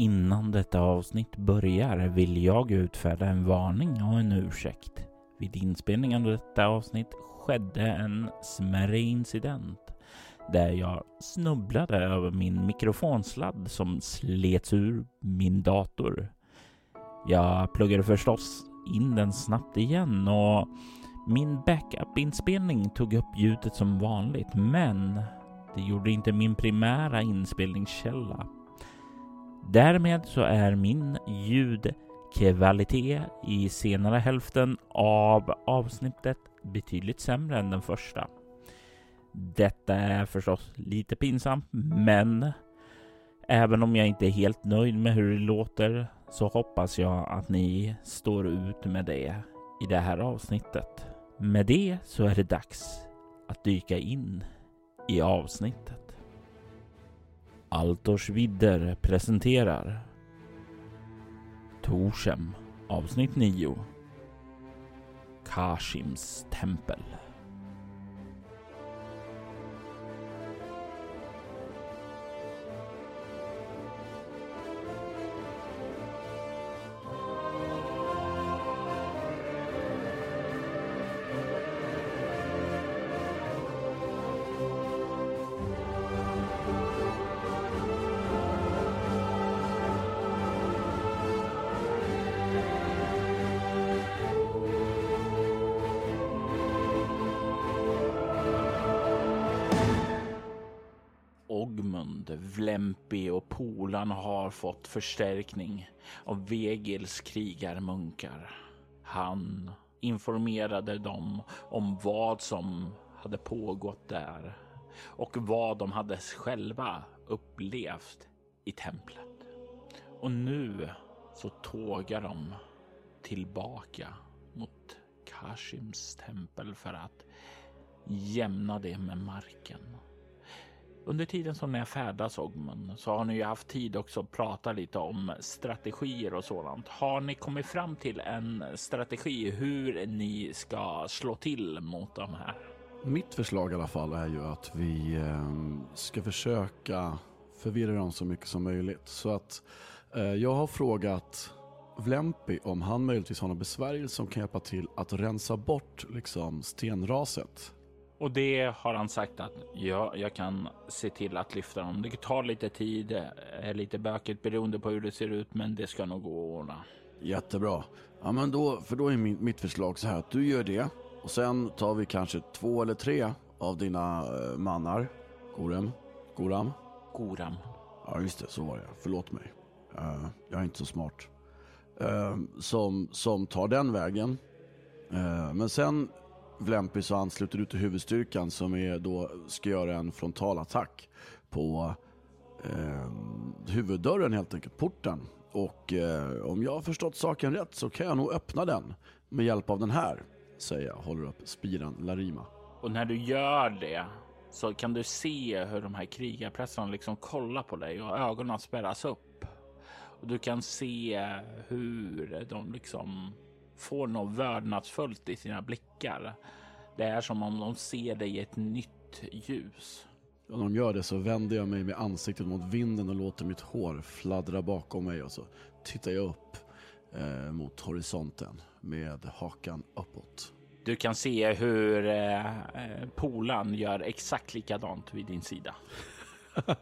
Innan detta avsnitt börjar vill jag utfärda en varning och en ursäkt. Vid inspelningen av detta avsnitt skedde en smärre incident där jag snubblade över min mikrofonsladd som slets ur min dator. Jag pluggade förstås in den snabbt igen och min backup-inspelning tog upp ljudet som vanligt, men det gjorde inte min primära inspelningskälla. Därmed så är min ljudkvalitet i senare hälften av avsnittet betydligt sämre än den första. Detta är förstås lite pinsamt, men även om jag inte är helt nöjd med hur det låter så hoppas jag att ni står ut med det i det här avsnittet. Med det så är det dags att dyka in i avsnittet. Altors vidder presenterar Torshem avsnitt 9 Kashims tempel. Vlempi och Polan har fått förstärkning av Vegils krigarmunkar. Han informerade dem om vad som hade pågått där och vad de hade själva upplevt i templet. Och nu så tågar de tillbaka mot Kashims tempel för att jämna det med marken. Under tiden som ni färdas Ogmund så har ni ju haft tid också att prata lite om strategier och sådant. Har ni kommit fram till en strategi hur ni ska slå till mot de här? Mitt förslag i alla fall är ju att vi eh, ska försöka förvirra dem så mycket som möjligt. Så att eh, jag har frågat Vlempi om han möjligtvis har någon besvärjelse som kan hjälpa till att rensa bort liksom stenraset. Och det har han sagt att ja, jag kan se till att lyfta dem. Det tar lite tid, är lite bökigt beroende på hur det ser ut, men det ska nog gå att ordna. Jättebra. Ja, men då, för då är mitt förslag så här att du gör det och sen tar vi kanske två eller tre av dina eh, mannar. Gorem? Goram? Goram. Ja, just det, så var det. Förlåt mig. Uh, jag är inte så smart. Uh, som, som tar den vägen. Uh, men sen Vlempi så ansluter du till huvudstyrkan som är då ska göra en frontalattack på eh, huvuddörren helt enkelt, porten. Och eh, om jag har förstått saken rätt så kan jag nog öppna den med hjälp av den här, säger jag, håller upp spiran Larima. Och när du gör det så kan du se hur de här krigarprästerna liksom kollar på dig och ögonen spärras upp. Och du kan se hur de liksom får något vördnadsfullt i sina blickar. Det är som om de ser dig i ett nytt ljus. Om de gör det så vänder jag mig med ansiktet mot vinden och låter mitt hår fladdra bakom mig och så tittar jag upp eh, mot horisonten med hakan uppåt. Du kan se hur eh, polan gör exakt likadant vid din sida.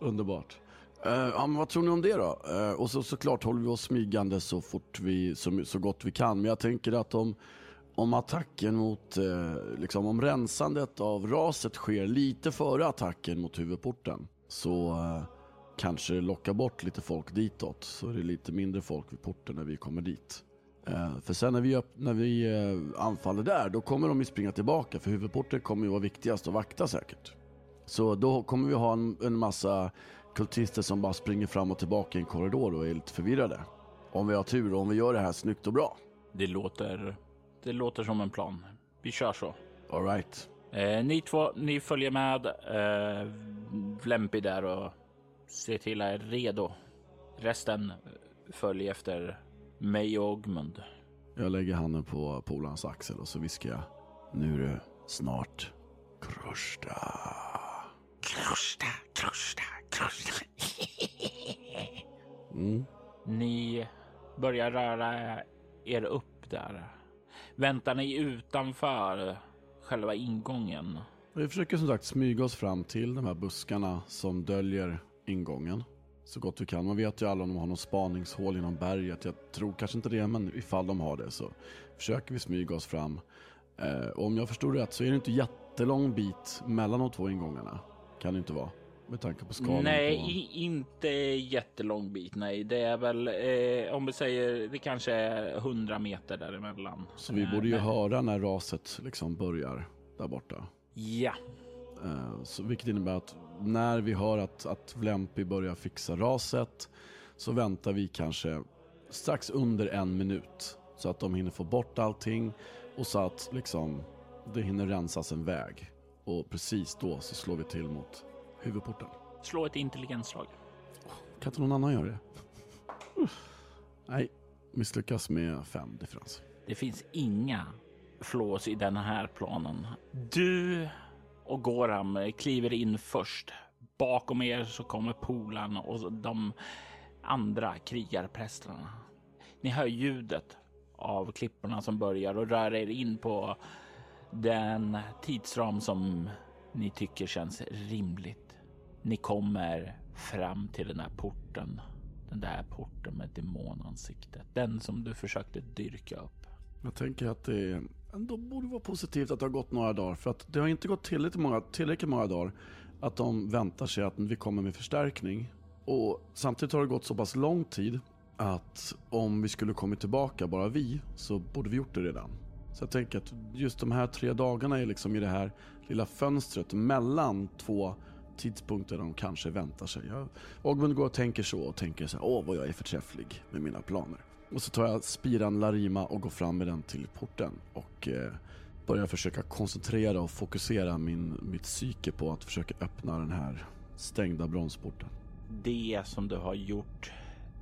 Underbart. Uh, ja, men vad tror ni om det då? Uh, och så, såklart håller vi oss smygande så fort vi, så, så gott vi kan. Men jag tänker att om, om attacken mot, uh, liksom om rensandet av raset sker lite före attacken mot huvudporten så kanske det lockar bort lite folk ditåt. Så är det lite mindre folk vid porten när vi kommer dit. för sen när vi, när vi anfaller där, då kommer de ju springa tillbaka. För huvudporten kommer ju vara viktigast att vakta säkert. Så då kommer vi ha en, en massa kultister som bara springer fram och tillbaka i en korridor och är lite förvirrade. Om vi har tur och om vi gör det här snyggt och bra. Det låter, det låter som en plan. Vi kör så. All right. Eh, ni två, ni följer med eh, Vlempi där och ser till att är redo. Resten följer efter mig och Ogmund. Jag lägger handen på polarns axel och så viskar jag. Nu är det snart Krusta. Krusta, krusta, krusta. Mm. Ni börjar röra er upp där. Väntar ni utanför själva ingången? Vi försöker som sagt smyga oss fram till de här buskarna som döljer ingången så gott vi kan. Man vet ju alla om de har någon spaningshål inom berget. Jag tror kanske inte det, men ifall de har det så försöker vi smyga oss fram. Eh, och om jag förstår rätt så är det inte jättelång bit mellan de två ingångarna. Kan det inte vara. Med tanke på skalan. Nej, på... inte jättelång bit. Nej, det är väl eh, om vi säger det kanske är 100 meter däremellan. Så vi borde ju men... höra när raset liksom börjar där borta. Ja. Eh, så, vilket innebär att när vi hör att, att Vlempi börjar fixa raset så väntar vi kanske strax under en minut. Så att de hinner få bort allting och så att liksom det hinner rensas en väg. Och precis då så slår vi till mot huvudporten. Slå ett intelligensslag. Kan inte någon annan göra det? Nej, misslyckas med fem differens. Det finns inga flås i den här planen. Du och Goram kliver in först. Bakom er så kommer Polan och de andra krigarprästerna. Ni hör ljudet av klipporna som börjar och rör er in på den tidsram som ni tycker känns rimligt. Ni kommer fram till den där porten. Den där porten med demonansiktet. Den som du försökte dyrka upp. Jag tänker att det ändå borde vara positivt att det har gått några dagar. För att det har inte gått tillräckligt många, tillräckligt många dagar att de väntar sig att vi kommer med förstärkning. Och samtidigt har det gått så pass lång tid att om vi skulle kommit tillbaka, bara vi, så borde vi gjort det redan. Så jag tänker att just de här tre dagarna är liksom i det här lilla fönstret mellan två tidpunkter de kanske väntar sig. Jag, Ogmund går och tänker så och tänker så här, åh vad jag är förträfflig med mina planer. Och så tar jag spiran Larima och går fram med den till porten och eh, börjar försöka koncentrera och fokusera min, mitt psyke på att försöka öppna den här stängda bronsporten. Det som du har gjort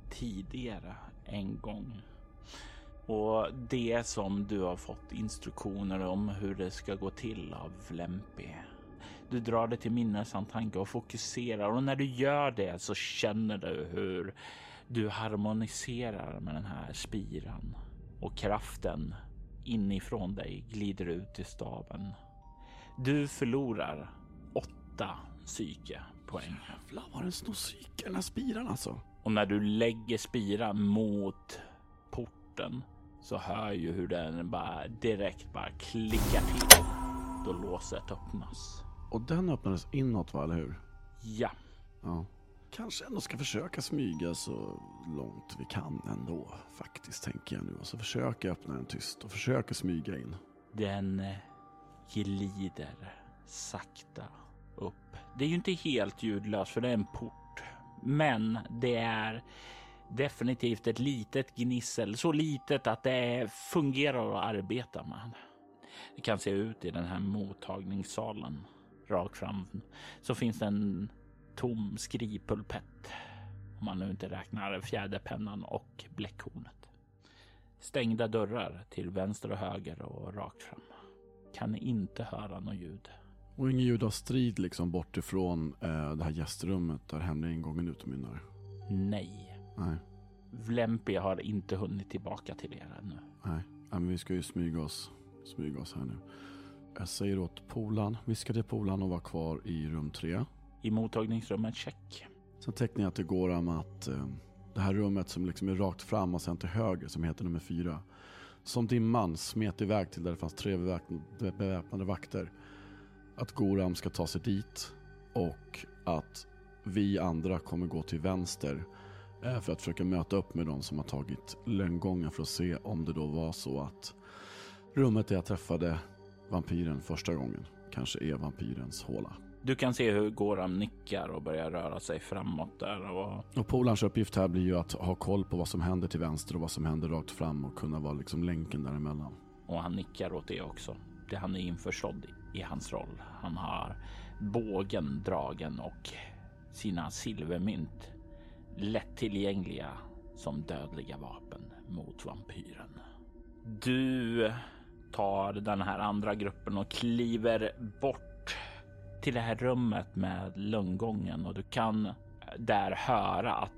tidigare en gång. Och det som du har fått instruktioner om hur det ska gå till av Lempi du drar det till minnes en tanke och fokuserar och när du gör det så känner du hur du harmoniserar med den här spiran och kraften inifrån dig glider ut i staven. Du förlorar åtta psykepoäng. Jävlar vad den snor psyke den här spiran alltså. Och när du lägger spiran mot porten så hör ju hur den bara direkt bara klickar till då låset öppnas. Och den öppnades inåt va, eller hur? Ja, Ja. Kanske ändå ska försöka smyga så långt vi kan ändå faktiskt tänker jag nu. Och så försöka öppna den tyst och försöka smyga in. den eh, glider sakta upp. Det är ju inte helt ljudlöst för det är en port, men det är definitivt ett litet gnissel, så litet att det fungerar att arbeta med. Det kan se ut i den här mottagningssalen rakt fram så finns det en tom skrivpulpett om man nu inte räknar fjäderpennan och bläckhornet. Stängda dörrar till vänster och höger och rakt fram. Kan inte höra något ljud. Och ingen ljud av strid liksom bort ifrån eh, det här gästrummet där hemliga ingången utmynnar. Nej, Nej, Vlempi har inte hunnit tillbaka till er ännu. nej. Men vi ska ju smyga oss, smyga oss här nu. Jag säger åt Polan, viska till Polan och vara kvar i rum tre. I mottagningsrummet check. Sen tecknar jag till Goram att eh, det här rummet som liksom är rakt fram och sen till höger som heter nummer fyra. Som dimman smet iväg till där det fanns tre beväpnade vakter. Att Goram ska ta sig dit och att vi andra kommer gå till vänster eh, för att försöka möta upp med de som har tagit lönngången för att se om det då var så att rummet där jag träffade vampyren första gången kanske är vampyrens håla. Du kan se hur Goram nickar och börjar röra sig framåt där och Och Polans uppgift här blir ju att ha koll på vad som händer till vänster och vad som händer rakt fram och kunna vara liksom länken däremellan. och han nickar åt det också. Det han är införstådd i hans roll. Han har bågen dragen och sina silvermynt lättillgängliga som dödliga vapen mot vampyren. Du tar den här andra gruppen och kliver bort till det här rummet med lönngången och du kan där höra att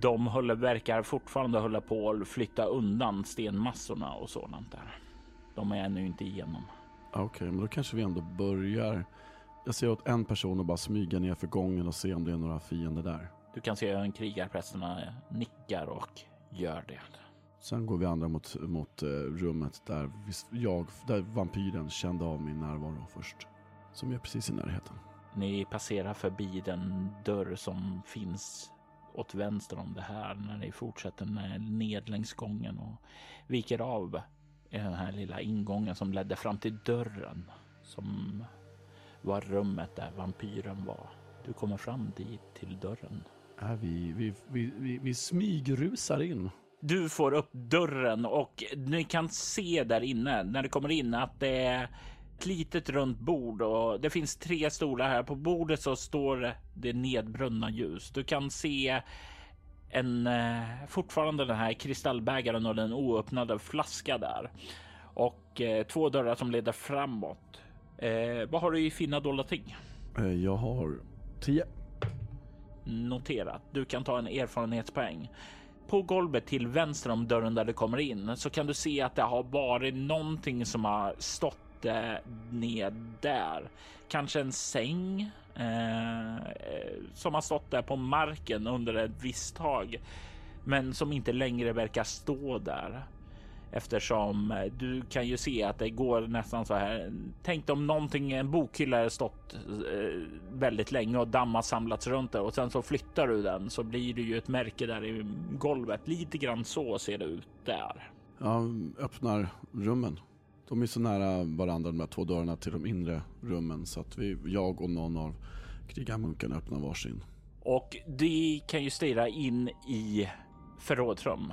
de håller, verkar fortfarande hålla på att flytta undan stenmassorna och sådant där. De är ännu inte igenom. Okej, okay, men då kanske vi ändå börjar. Jag ser åt en person och bara smyga ner för gången och se om det är några fiender där. Du kan se hur krigarprästerna nickar och gör det. Sen går vi andra mot, mot uh, rummet där jag, där vampyren kände av min närvaro först. Som är precis i närheten. Ni passerar förbi den dörr som finns åt vänster om det här när ni fortsätter ned längs gången och viker av i den här lilla ingången som ledde fram till dörren som var rummet där vampyren var. Du kommer fram dit till dörren. Äh, vi, vi, vi, vi, vi smygrusar in. Du får upp dörren och ni kan se där inne när du kommer in att det är ett litet runt bord och det finns tre stolar här. På bordet så står det nedbrunna ljus. Du kan se en eh, fortfarande den här kristallbägaren och den oöppnade flaska där och eh, två dörrar som leder framåt. Eh, vad har du i fina dolda ting? Eh, jag har tio. Noterat. Du kan ta en erfarenhetspoäng. På golvet till vänster om dörren där du kommer in så kan du se att det har varit någonting som har stått eh, ned där. Kanske en säng eh, som har stått där på marken under ett visst tag, men som inte längre verkar stå där eftersom eh, du kan ju se att det går nästan så här. Tänk om någonting, en bokhylla har stått eh, väldigt länge och damm har samlats runt det och sen så flyttar du den så blir det ju ett märke där i golvet. Lite grann så ser det ut där. Jag öppnar rummen. De är så nära varandra de här två dörrarna till de inre rummen så att vi, jag och någon av krigarmunkarna öppnar varsin. Och de kan ju stirra in i förrådsrum.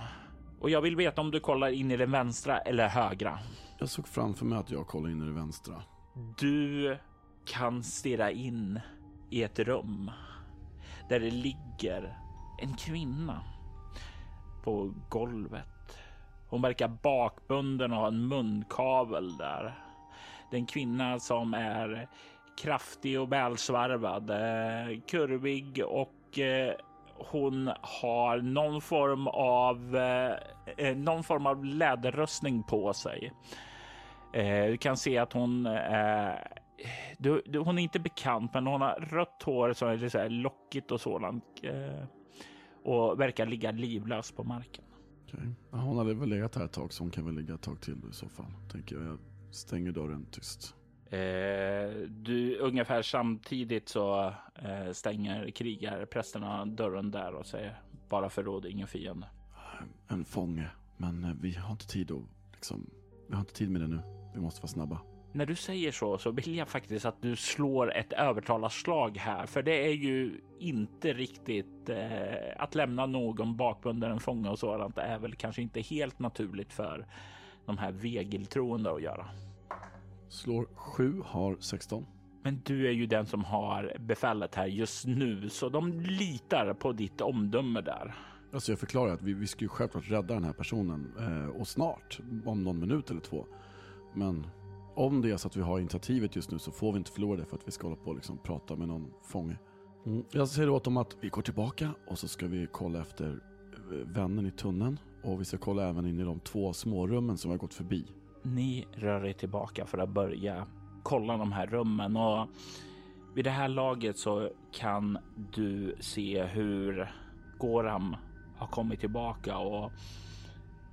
Och jag vill veta om du kollar in i den vänstra eller högra. Jag såg framför mig att jag kollar in i det vänstra. Du kan stirra in i ett rum där det ligger en kvinna på golvet hon verkar bakbunden och har en munkavel där. Det är en kvinna som är kraftig och välsvarvad, eh, kurvig och eh, hon har någon form av eh, eh, någon form av läderrustning på sig. Eh, du kan se att hon eh, du, du, hon är inte bekant, men hon har rött hår som är lite så här lockigt och sådant och verkar ligga livlös på marken. Okay. Ja, hon hade väl legat här ett tag så hon kan väl ligga ett tag till i så fall. Tänker jag. Jag stänger dörren tyst. Eh, du, ungefär samtidigt så eh, stänger krigarprästerna dörren där och säger bara förråd, ingen fiende. En fånge, men eh, vi har inte tid att liksom, vi har inte tid med det nu. Vi måste vara snabba. När du säger så så vill jag faktiskt att du slår ett övertalarslag här, för det är ju inte riktigt eh, att lämna någon bakbunden en fånge och sådant är väl kanske inte helt naturligt för de här vegeltroende att göra. Slår 7, har 16. Men du är ju den som har befället här just nu, så de litar på ditt omdöme där. Alltså jag förklarar att vi, vi ska ju självklart rädda den här personen eh, och snart, om någon minut eller två. Men om det är så att vi har initiativet just nu så får vi inte förlora det för att vi ska hålla på och liksom prata med någon fånge. Mm. Jag säger åt dem att vi går tillbaka och så ska vi kolla efter eh, vännen i tunneln och vi ska kolla även in i de två smårummen som vi har gått förbi. Ni rör er tillbaka för att börja kolla de här rummen och vid det här laget så kan du se hur Goram har kommit tillbaka och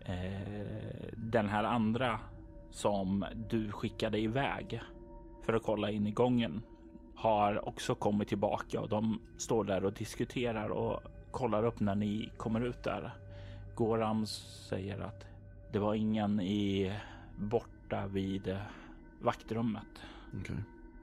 eh, den här andra som du skickade iväg för att kolla in i gången har också kommit tillbaka och de står där och diskuterar och kollar upp när ni kommer ut där. Goram säger att det var ingen i borta vid vaktrummet. Okay.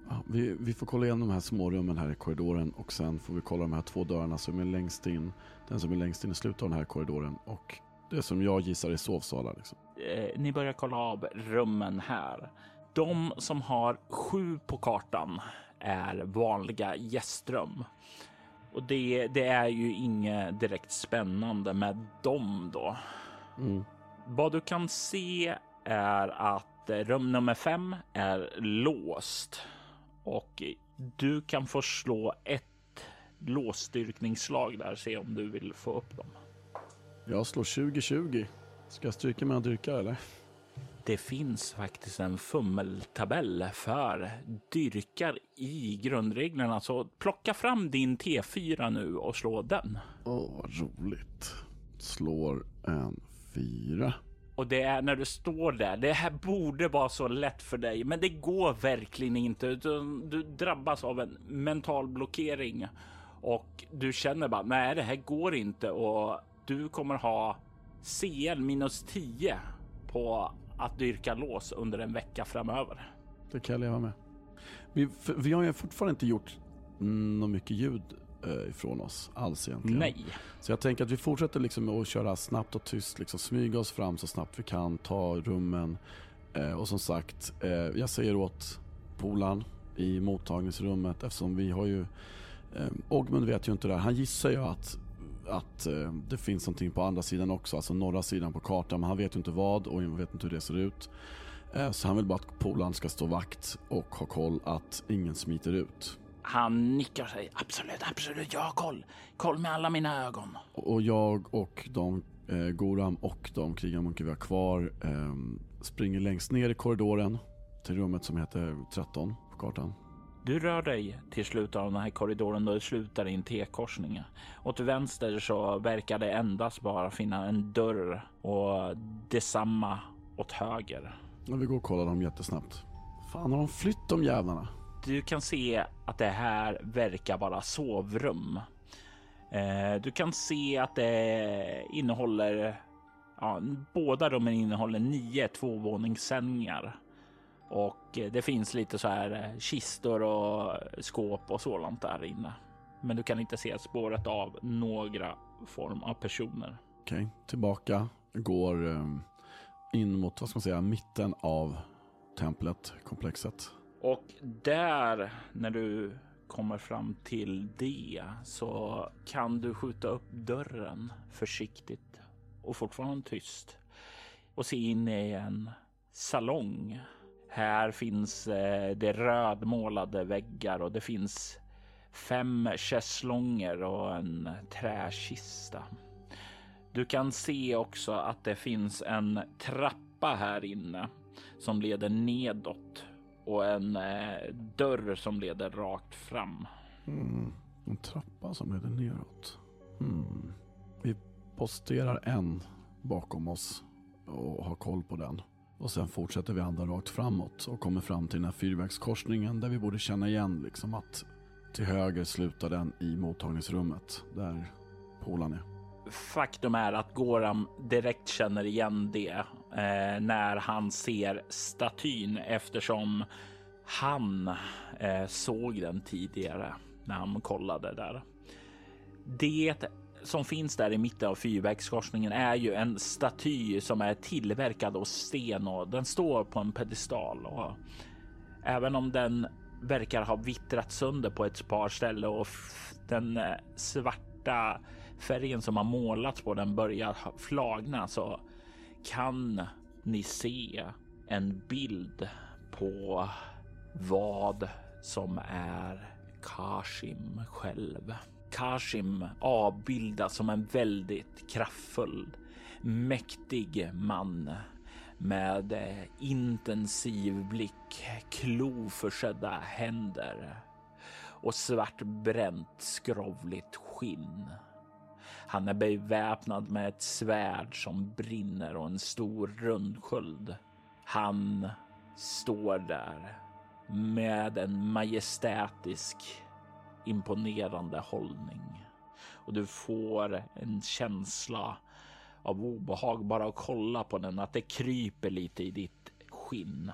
Ja, vi, vi, får kolla igenom de här smårummen här i korridoren och sen får vi kolla de här två dörrarna som är längst in. Den som är längst in i slutet av den här korridoren och det som jag gissar är sovsalar. Liksom. Eh, ni börjar kolla av rummen här. De som har sju på kartan är vanliga gästrum. Och det, det är ju inget direkt spännande med dem då. Mm. Vad du kan se är att rum nummer fem är låst och du kan få slå ett låsstyrkningsslag där. Se om du vill få upp dem. Jag slår 20-20. Ska jag stryka mina dyrkar eller? Det finns faktiskt en fummeltabell för dyrkar i grundreglerna, så plocka fram din T4 nu och slå den. Åh, oh, vad roligt. Slår en fyra. Och det är när du står där. Det här borde vara så lätt för dig, men det går verkligen inte. Du drabbas av en mental blockering och du känner bara nej, det här går inte och du kommer ha CL minus 10 på att dyrka lås under en vecka framöver. Det kan jag leva med. Vi, vi har ju fortfarande inte gjort något mycket ljud ifrån oss alls egentligen. Nej. Så jag tänker att vi fortsätter liksom att köra snabbt och tyst, liksom smyga oss fram så snabbt vi kan, ta rummen. Eh, och som sagt, eh, jag säger åt Polan i mottagningsrummet eftersom vi har ju eh, Ogmund vet ju inte det här. Han gissar ju att att eh, det finns någonting på andra sidan också, alltså norra sidan på kartan. Men han vet ju inte vad och vet inte hur det ser ut. Eh, så han vill bara att polaren ska stå vakt och ha koll att ingen smiter ut. Han nickar sig. Absolut, absolut. Jag har koll. Koll med alla mina ögon. Och jag och de eh, Goram och de krigarmunkar vi har kvar eh, springer längst ner i korridoren till rummet som heter 13 på kartan. Du rör dig till slutet av den här korridoren och slutar i en T-korsning. Åt vänster så verkar det endast bara finna en dörr och detsamma åt höger. Ja, vi går och kollar dem jättesnabbt. Fan, har de flytt de jävlarna? Du kan se att det här verkar vara sovrum. Eh, du kan se att det innehåller, ja, båda rummen innehåller nio tvåvåningssängar och eh, det finns lite så här eh, kistor och skåp och sådant där inne. Men du kan inte se spåret av några form av personer. Okej, okay. tillbaka. Går ehm, in mot, vad ska man säga, mitten av templet, komplexet. Och där, när du kommer fram till det, så kan du skjuta upp dörren försiktigt och fortfarande tyst och se in i en salong här finns eh, det rödmålade väggar och det finns fem schäslonger och en träkista. Du kan se också att det finns en trappa här inne som leder nedåt och en eh, dörr som leder rakt fram. Mm, en trappa som leder neråt. Mm. Vi posterar en bakom oss och har koll på den. Och sen fortsätter vi andra rakt framåt och kommer fram till den här fyrvägskorsningen där vi borde känna igen liksom att till höger slutar den i mottagningsrummet där polaren är. Faktum är att Goram direkt känner igen det eh, när han ser statyn eftersom han eh, såg den tidigare när han kollade där. Det som finns där i mitten av fyrvägskorsningen är ju en staty som är tillverkad av sten och den står på en pedestal. Och även om den verkar ha vittrat sönder på ett par ställen och den eh, svarta färgen som har målats på den börjar flagna så kan ni se en bild på vad som är Kashim själv. Kashim avbildas som en väldigt kraftfull, mäktig man med intensiv blick, kloförsedda händer och svartbränt skrovligt skinn. Han är beväpnad med ett svärd som brinner och en stor rundsköld. Han står där med en majestätisk imponerande hållning och du får en känsla av obehag bara att kolla på den, att det kryper lite i ditt skinn.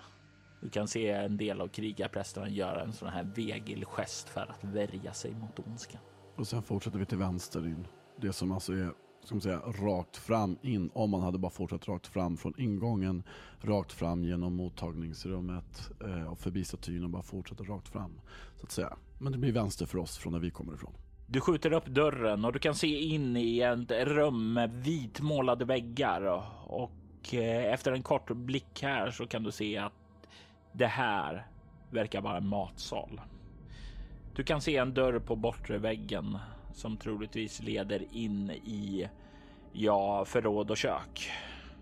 Du kan se en del av krigarprästerna göra en sån här vegelgest för att värja sig mot ondskan. Och sen fortsätter vi till vänster in. Det som alltså är ska man säga, rakt fram in. Om man hade bara fortsatt rakt fram från ingången, rakt fram genom mottagningsrummet eh, och förbi statyn och bara fortsätta rakt fram. Så att säga. Men det blir vänster för oss från där vi kommer ifrån. Du skjuter upp dörren och du kan se in i ett rum med vitmålade väggar och eh, efter en kort blick här så kan du se att det här verkar vara en matsal. Du kan se en dörr på bortre väggen som troligtvis leder in i ja, förråd och kök.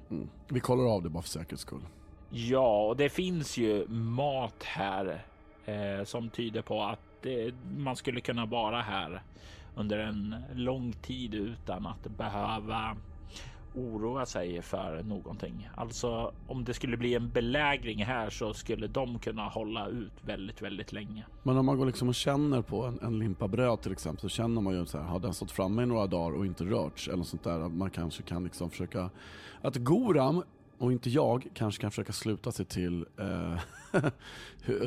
Mm. Vi kollar av det bara för säkerhets skull. Ja, och det finns ju mat här eh, som tyder på att det, man skulle kunna vara här under en lång tid utan att behöva oroa sig för någonting. Alltså om det skulle bli en belägring här så skulle de kunna hålla ut väldigt, väldigt länge. Men om man går liksom och känner på en, en limpa bröd till exempel så känner man ju så här, har den stått framme i några dagar och inte rörts eller sånt där. Man kanske kan liksom försöka, att Goram och inte jag kanske kan försöka sluta sig till eh,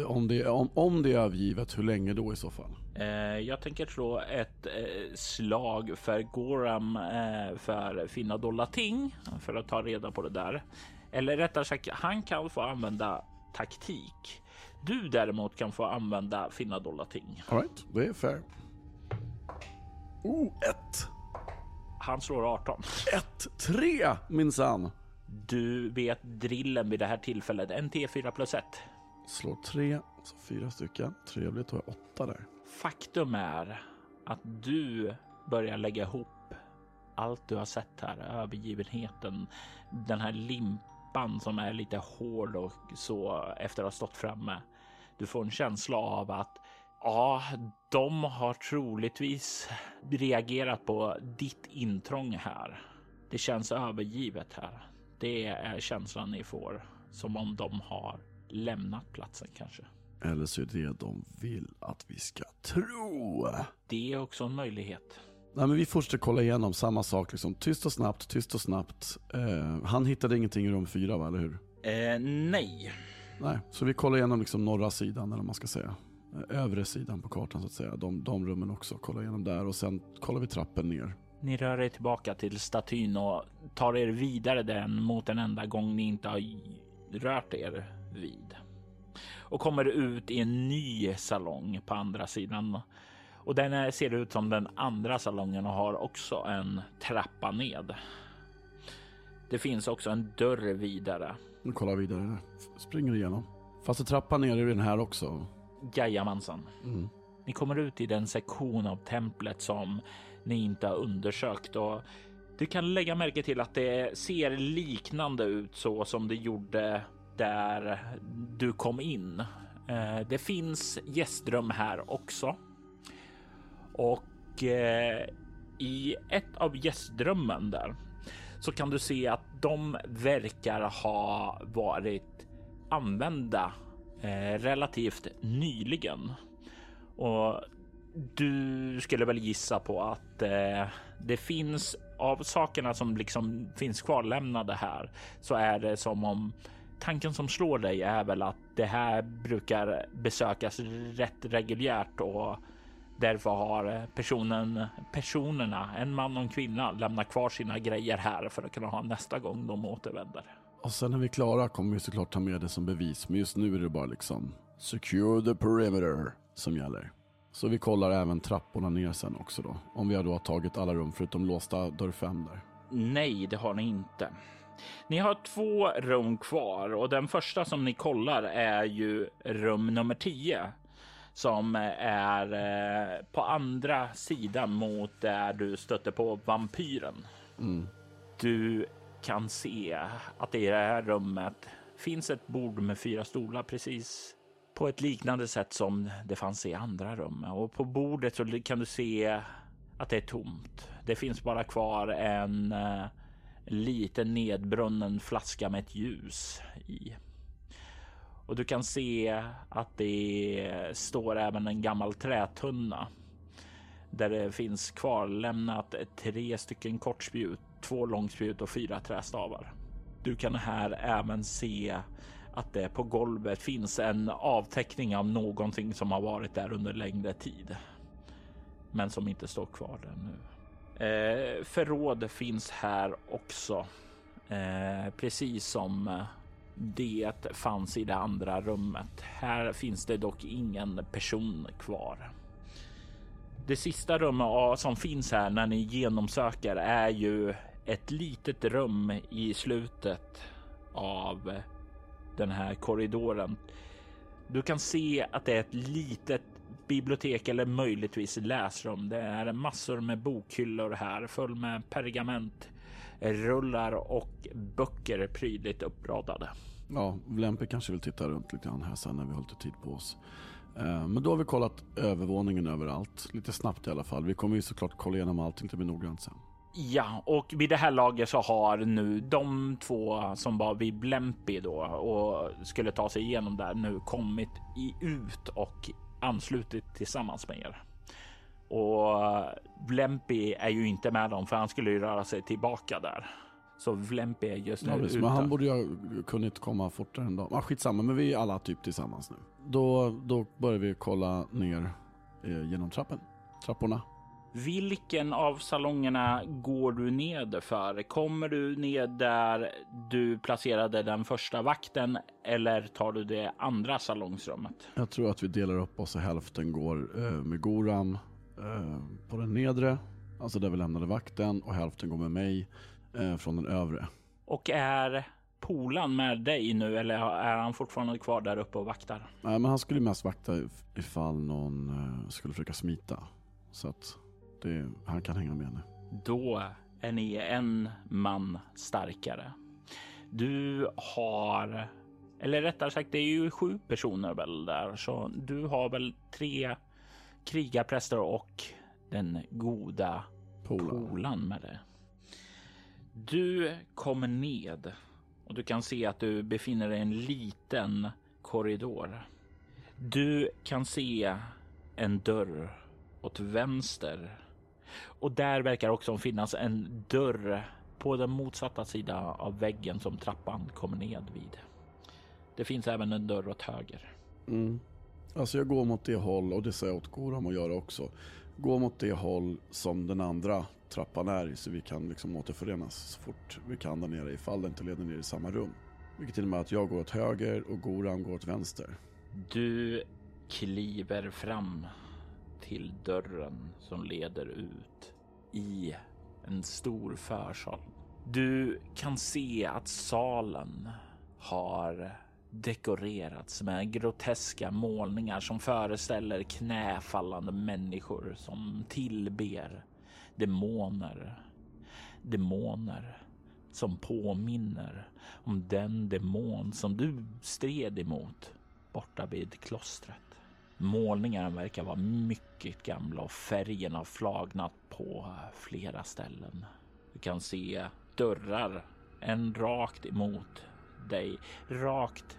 om, det, om, om det är övergivet, hur länge då i så fall? Eh, jag tänker slå ett eh, slag för Goram eh, för finna dolda ting för att ta reda på det där. Eller rättare sagt, han kan få använda taktik. Du däremot kan få använda finna dolda ting. Alright, det är fair. Oh, ett! Han slår 18. Ett, tre minsann! Du vet drillen vid det här tillfället. En T4 plus 1. Slår tre, så fyra stycken. Trevligt, har jag åtta där. Faktum är att du börjar lägga ihop allt du har sett här. Övergivenheten, den här limpan som är lite hård och så efter att ha stått framme. Du får en känsla av att ja, de har troligtvis reagerat på ditt intrång här. Det känns övergivet här. Det är känslan ni får som om de har lämnat platsen kanske. Eller så är det de vill att vi ska tro. Det är också en möjlighet. Nej, men vi fortsätter kolla igenom samma sak, liksom. tyst och snabbt, tyst och snabbt. Eh, han hittade ingenting i rum fyra, va, eller hur? Eh, nej. Nej, så vi kollar igenom liksom norra sidan, eller man ska säga. Eh, övre sidan på kartan så att säga. De, de rummen också, kolla igenom där och sen kollar vi trappen ner. Ni rör er tillbaka till statyn och tar er vidare den mot en enda gång ni inte har rört er vid. Och kommer ut i en ny salong på andra sidan. Och den ser ut som den andra salongen och har också en trappa ned. Det finns också en dörr vidare. Nu kollar vidare där. Springer igenom. Fast det trappan ner är den här också. Jajamensan. Mm. Ni kommer ut i den sektion av templet som ni inte har undersökt och du kan lägga märke till att det ser liknande ut så som det gjorde där du kom in. Eh, det finns gästrum här också. Och eh, i ett av gästrummen där så kan du se att de verkar ha varit använda eh, relativt nyligen. Och du skulle väl gissa på att eh, det finns av sakerna som liksom finns kvarlämnade här så är det som om tanken som slår dig är väl att det här brukar besökas rätt reguljärt och därför har personen, personerna, en man och en kvinna, lämnat kvar sina grejer här för att kunna ha nästa gång de återvänder. Och sen när vi är klara kommer vi såklart ta med det som bevis, men just nu är det bara liksom secure the perimeter som gäller. Så vi kollar även trapporna ner sen också då. Om vi har då tagit alla rum förutom låsta dörr 5 där. Nej, det har ni inte. Ni har två rum kvar och den första som ni kollar är ju rum nummer 10 som är eh, på andra sidan mot där du stötte på vampyren. Mm. Du kan se att i det här rummet finns ett bord med fyra stolar precis på ett liknande sätt som det fanns i andra rum. Och på bordet så kan du se att det är tomt. Det finns bara kvar en eh, liten nedbrunnen flaska med ett ljus i. Och du kan se att det står även en gammal trätunna där det finns kvarlämnat tre stycken kortspjut, två långspjut och fyra trästavar. Du kan här även se att det på golvet finns en avteckning av någonting som har varit där under längre tid. Men som inte står kvar där nu. Eh, förråd finns här också. Eh, precis som eh, det fanns i det andra rummet. Här finns det dock ingen person kvar. Det sista rummet som finns här när ni genomsöker är ju ett litet rum i slutet av eh, den här korridoren. Du kan se att det är ett litet bibliotek eller möjligtvis läsrum. Det är massor med bokhyllor här full med pergament, rullar och böcker prydligt uppradade. Ja, Lempe kanske vill titta runt lite grann här sen när vi har lite tid på oss. Eh, men då har vi kollat övervåningen överallt, lite snabbt i alla fall. Vi kommer ju såklart kolla igenom allting till blir noggrant sen. Ja, och vid det här laget så har nu de två som var vid Blempi då och skulle ta sig igenom där nu kommit ut och anslutit tillsammans med er. Och Blempi är ju inte med dem för han skulle ju röra sig tillbaka där. Så Vlempi är just nu ja, ute. Men han borde ju ha kunnat komma fortare än dem. Ah, skitsamma, men vi är alla typ tillsammans nu. Då, då börjar vi kolla ner eh, genom trappen. Trapporna. Vilken av salongerna går du ned för? Kommer du ned där du placerade den första vakten eller tar du det andra salongsrummet? Jag tror att vi delar upp oss och hälften går eh, med Goram eh, på den nedre, alltså där vi lämnade vakten och hälften går med mig eh, från den övre. Och är Polan med dig nu eller är han fortfarande kvar där uppe och vaktar? Nej, men han skulle mest vakta ifall någon eh, skulle försöka smita. Så att det, han kan hänga med nu. Då är ni en man starkare. Du har, eller rättare sagt, det är ju sju personer väl där, så du har väl tre krigarpräster och den goda Polan, Polan med dig. Du kommer ned och du kan se att du befinner dig i en liten korridor. Du kan se en dörr åt vänster och där verkar också finnas en dörr på den motsatta sidan av väggen som trappan kommer ned vid. Det finns även en dörr åt höger. Mm. Alltså jag går mot det håll och det säger jag åt Goram att göra också. Gå mot det håll som den andra trappan är i så vi kan liksom återförenas så fort vi kan där nere ifall det inte leder ner i samma rum. Vilket innebär att jag går åt höger och Goram går åt vänster. Du kliver fram till dörren som leder ut i en stor försal. Du kan se att salen har dekorerats med groteska målningar som föreställer knäfallande människor som tillber demoner. Demoner som påminner om den demon som du stred emot borta vid klostret. Målningarna verkar vara mycket gamla och färgen har flagnat på eh, flera ställen. Du kan se dörrar, en rakt emot dig, rakt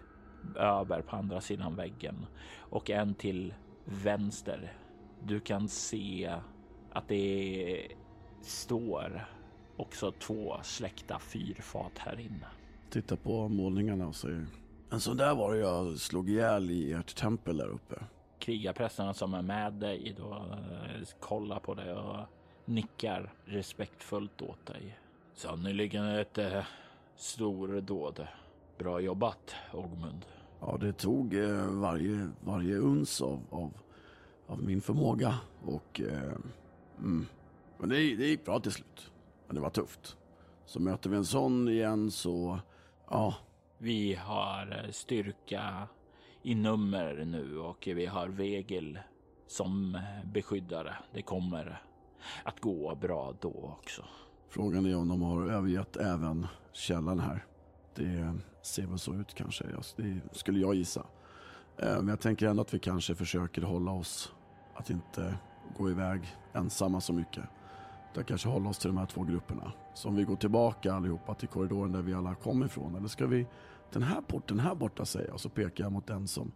över på andra sidan väggen och en till vänster. Du kan se att det står också två släckta fyrfat här inne. Titta på målningarna och säger en sån där var det jag slog ihjäl i ert tempel där uppe. Krigarprästerna som är med dig då eh, kollar på dig och nickar respektfullt åt dig. Sannerligen ett eh, stordåd. Bra jobbat, Ogmund. Ja, det tog eh, varje, varje uns av, av, av min förmåga och eh, mm. Men det, det gick bra till slut. Men det var tufft. Så möter vi en sån igen så, ja. Vi har styrka i nummer nu och vi har Vegel som beskyddare. Det kommer att gå bra då också. Frågan är om de har övergett även källan här. Det ser väl så ut kanske. Det skulle jag gissa. Eh, men jag tänker ändå att vi kanske försöker hålla oss att inte gå iväg ensamma så mycket. Utan kanske hålla oss till de här två grupperna. Så om vi går tillbaka allihopa till korridoren där vi alla kom ifrån. Eller ska vi den här porten här borta säger jag. Så pekar jag mot den som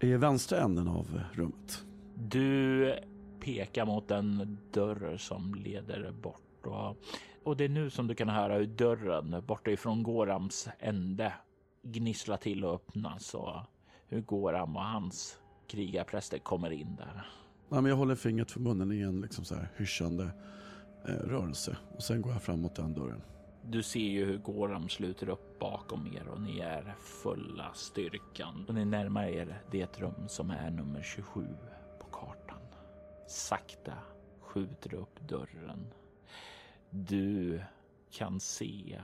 är i vänstra änden av rummet. Du pekar mot en dörr som leder bort. Och, och det är nu som du kan höra hur dörren borta ifrån Gorams ände gnisslar till och öppnas. Och hur Goram och hans krigarpräster kommer in där. Ja, men jag håller fingret för munnen i en liksom så här hyschande eh, rörelse. Och sen går jag fram mot den dörren. Du ser ju hur Goram sluter upp bakom er och ni är fulla styrkan. Och ni närmar er det rum som är nummer 27 på kartan. Sakta skjuter upp dörren. Du kan se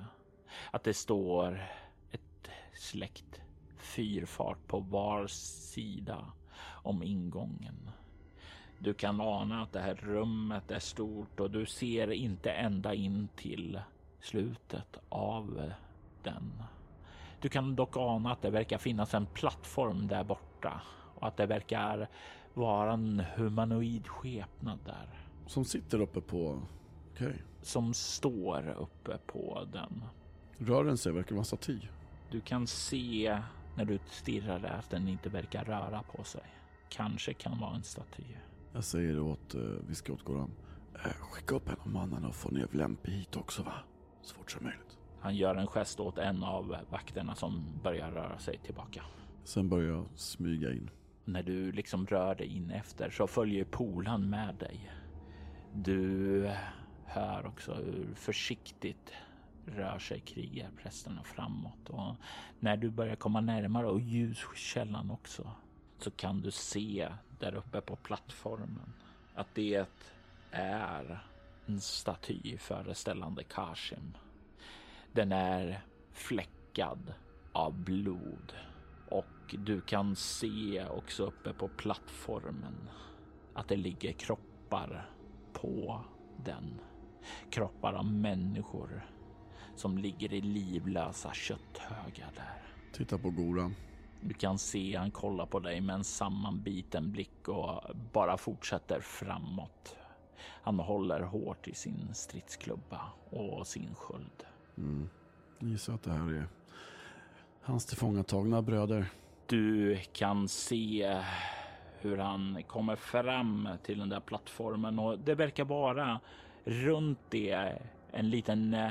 att det står ett släkt fyrfart på var sida om ingången. Du kan ana att det här rummet är stort och du ser inte ända in till slutet av den. Du kan dock ana att det verkar finnas en plattform där borta och att det verkar vara en humanoid skepnad där. Som sitter uppe på... Okej. Okay. Som står uppe på den. Rör den sig? Verkar vara staty. Du kan se när du stirrar att den inte verkar röra på sig. Kanske kan vara en staty. Jag säger åt, uh, vi ska åt Goran. Uh, skicka upp en av mannarna och få ner Vlempi hit också va? Så fort som möjligt. Han gör en gest åt en av vakterna som börjar röra sig tillbaka. Sen börjar jag smyga in. När du liksom rör dig in efter så följer polan med dig. Du hör också hur försiktigt rör sig krigarprästerna framåt och när du börjar komma närmare och ljuskällan också så kan du se där uppe på plattformen att det är en staty föreställande Kashim. Den är fläckad av blod och du kan se också uppe på plattformen att det ligger kroppar på den. Kroppar av människor som ligger i livlösa kötthögar där. Titta på Goran. Du kan se han kollar på dig med en sammanbiten blick och bara fortsätter framåt. Han håller hårt i sin stridsklubba och sin sköld. Mm. Gissar att det här är hans tillfångatagna bröder. Du kan se hur han kommer fram till den där plattformen och det verkar vara runt det en liten eh,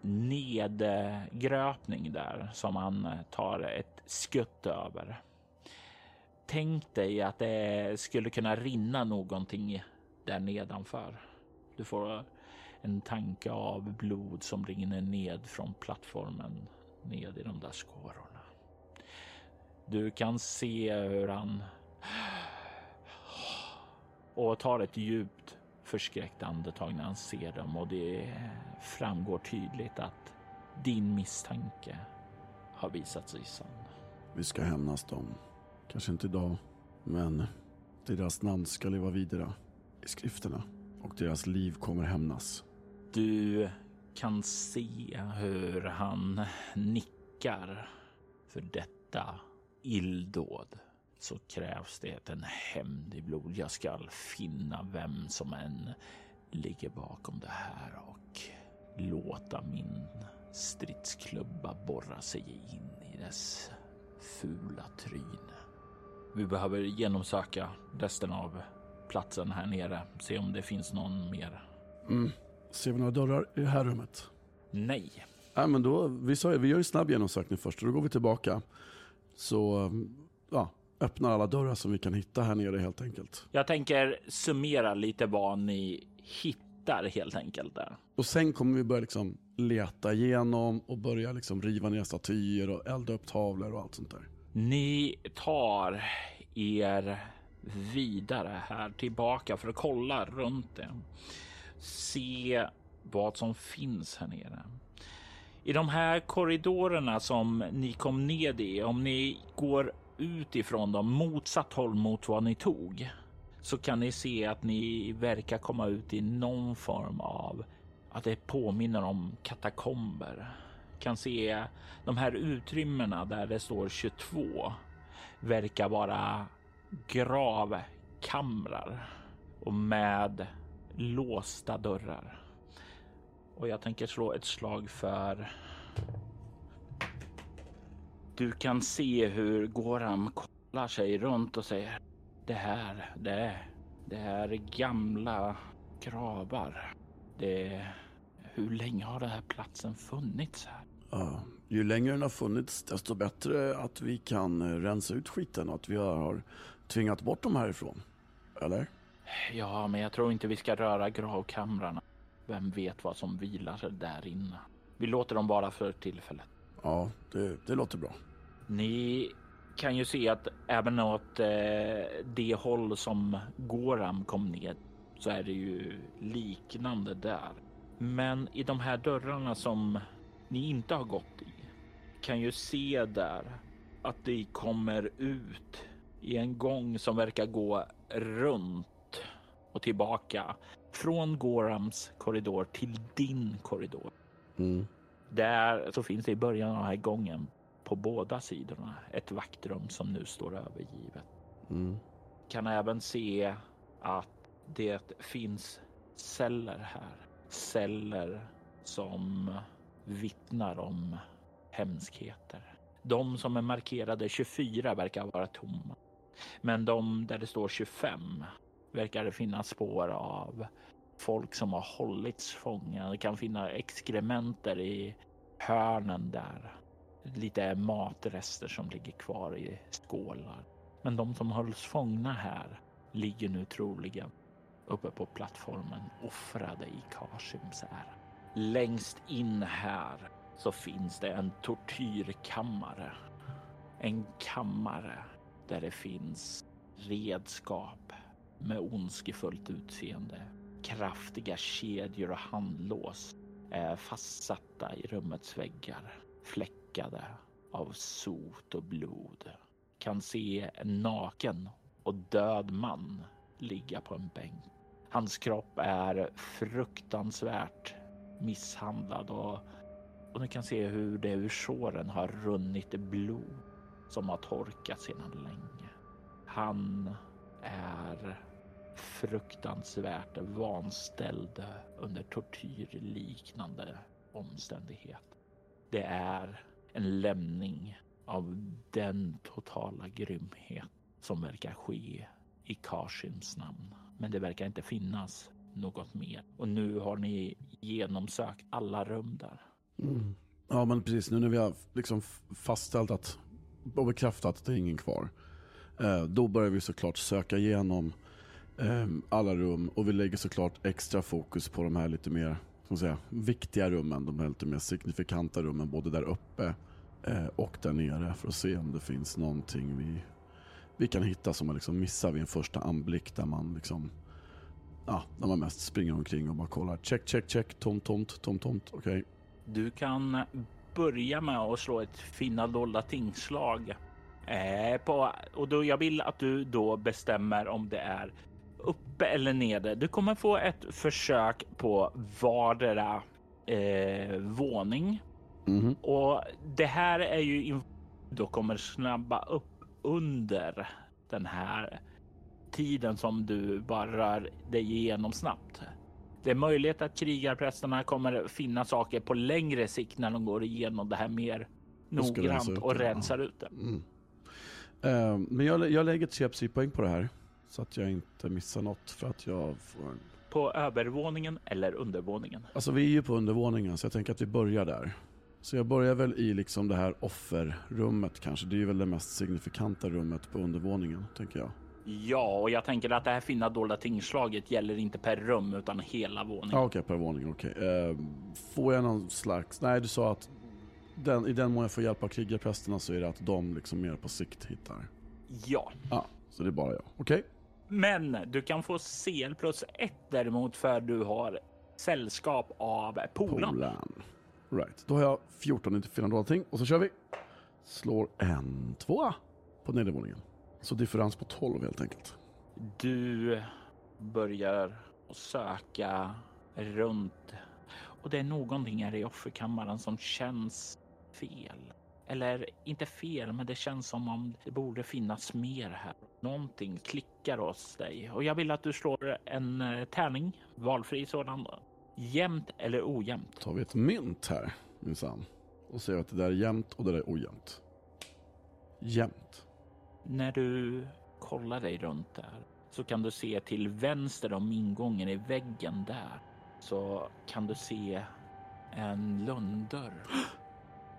nedgröpning där som han eh, tar ett skutt över. Tänk dig att det skulle kunna rinna någonting där nedanför. Du får en tanke av blod som rinner ned från plattformen ned i de där skårorna. Du kan se hur han och tar ett djupt förskräckt andetag när han ser dem och det framgår tydligt att din misstanke har visat sig sann. Vi ska hämnas dem. Kanske inte idag, men deras namn ska leva vidare skrifterna och deras liv kommer hämnas. Du kan se hur han nickar för detta illdåd så krävs det en hämnd i blod. Jag ska finna vem som än ligger bakom det här och låta min stridsklubba borra sig in i dess fula tryne. Vi behöver genomsöka resten av platsen här nere. Se om det finns någon mer. Mm. Ser vi några dörrar i det här rummet? Nej. Nej, men då, vi, sa, vi gör en snabb genomsökning först och då går vi tillbaka. Så ja, öppnar alla dörrar som vi kan hitta här nere helt enkelt. Jag tänker summera lite vad ni hittar helt enkelt där. Och sen kommer vi börja liksom leta igenom och börja liksom riva ner statyer och elda upp tavlor och allt sånt där. Ni tar er vidare här tillbaka för att kolla runt det. Se vad som finns här nere. I de här korridorerna som ni kom ned i, om ni går utifrån dem motsatt håll mot vad ni tog så kan ni se att ni verkar komma ut i någon form av att det påminner om katakomber. Kan se de här utrymmena där det står 22 verkar vara gravkamrar och med låsta dörrar. Och jag tänker slå ett slag för du kan se hur Goram kollar sig runt och säger det här, det, det här är gamla gravar. Det, hur länge har den här platsen funnits här? Ja, ju längre den har funnits desto bättre att vi kan rensa ut skiten och att vi har tvingat bort dem härifrån. Eller? Ja, men jag tror inte vi ska röra gravkamrarna. Vem vet vad som vilar där inne? Vi låter dem vara för tillfället. Ja, det, det låter bra. Ni kan ju se att även åt eh, det håll som Goram kom ner så är det ju liknande där. Men i de här dörrarna som ni inte har gått i kan ju se där att det kommer ut i en gång som verkar gå runt och tillbaka från Gorams korridor till din korridor. Mm. Där så finns det i början av den här gången på båda sidorna ett vaktrum som nu står övergivet. Mm. Kan även se att det finns celler här. Celler som vittnar om hemskheter. De som är markerade 24 verkar vara tomma. Men de där det står 25 verkar det finnas spår av folk som har hållits fångna. Det kan finnas exkrementer i hörnen där. Lite matrester som ligger kvar i skålar. Men de som hölls fångna här ligger nu troligen uppe på plattformen offrade i Kashims ära. Längst in här så finns det en tortyrkammare. En kammare där det finns redskap med ondskefullt utseende. Kraftiga kedjor och handlås är fastsatta i rummets väggar, fläckade av sot och blod. Kan se en naken och död man ligga på en bänk. Hans kropp är fruktansvärt misshandlad och, och ni kan se hur det ur såren har runnit blod som har torkat sedan länge. Han är fruktansvärt vanställd under tortyrliknande omständighet. Det är en lämning av den totala grymhet som verkar ske i Kashims namn. Men det verkar inte finnas något mer. Och nu har ni genomsökt alla rum där. Mm. Ja men precis, nu när vi har liksom fastställt att och bekräftat att det är ingen kvar. Eh, då börjar vi såklart söka igenom eh, alla rum och vi lägger såklart extra fokus på de här lite mer ska säga, viktiga rummen, de här lite mer signifikanta rummen både där uppe eh, och där nere för att se om det finns någonting vi, vi kan hitta som man liksom missar vid en första anblick där man liksom ja, när man mest springer omkring och bara kollar. Check, check, check, tomt, tomt, tomt, tomt. Okej. Okay. Du kan börja med att slå ett finna dolda tingslag. Eh, på, och då jag vill att du då bestämmer om det är uppe eller nere. Du kommer få ett försök på vardera eh, våning. Mm. Och det här är ju då kommer snabba upp under den här tiden som du bara rör dig igenom snabbt. Det är möjligt att krigarprästerna kommer finna saker på längre sikt när de går igenom det här mer noggrant och rensar ut det. Mm. Uh, men jag, jag lägger tre psypoäng på det här så att jag inte missar något för att jag får en... På övervåningen eller undervåningen? Alltså vi är ju på undervåningen så jag tänker att vi börjar där. Så jag börjar väl i liksom det här offerrummet kanske. Det är väl det mest signifikanta rummet på undervåningen tänker jag. Ja, och jag tänker att det här finna dolda tingslaget gäller inte per rum utan hela våningen. Ah, Okej, okay, per våning. Okej. Okay. Uh, får jag någon slags... Nej, du sa att den, i den mån jag får hjälp av krigarprästerna så är det att de liksom mer på sikt hittar. Ja. Ja, ah, så det är bara jag. Okej. Okay. Men du kan få CL plus ett däremot för du har sällskap av Polan. Polan. Right, då har jag 14 inte finna någonting och så kör vi. Slår en tvåa på nedervåningen. Så differens på 12 helt enkelt. Du börjar söka runt och det är någonting här i offerkammaren som känns fel. Eller inte fel, men det känns som om det borde finnas mer här. Någonting klickar hos dig och jag vill att du slår en eh, tärning, valfri sådan. Jämnt eller ojämnt? Tar vi ett mynt här minsann och ser att det där är jämnt och det där är ojämnt. Jämnt. När du kollar dig runt där så kan du se till vänster om ingången i väggen där så kan du se en lönndörr.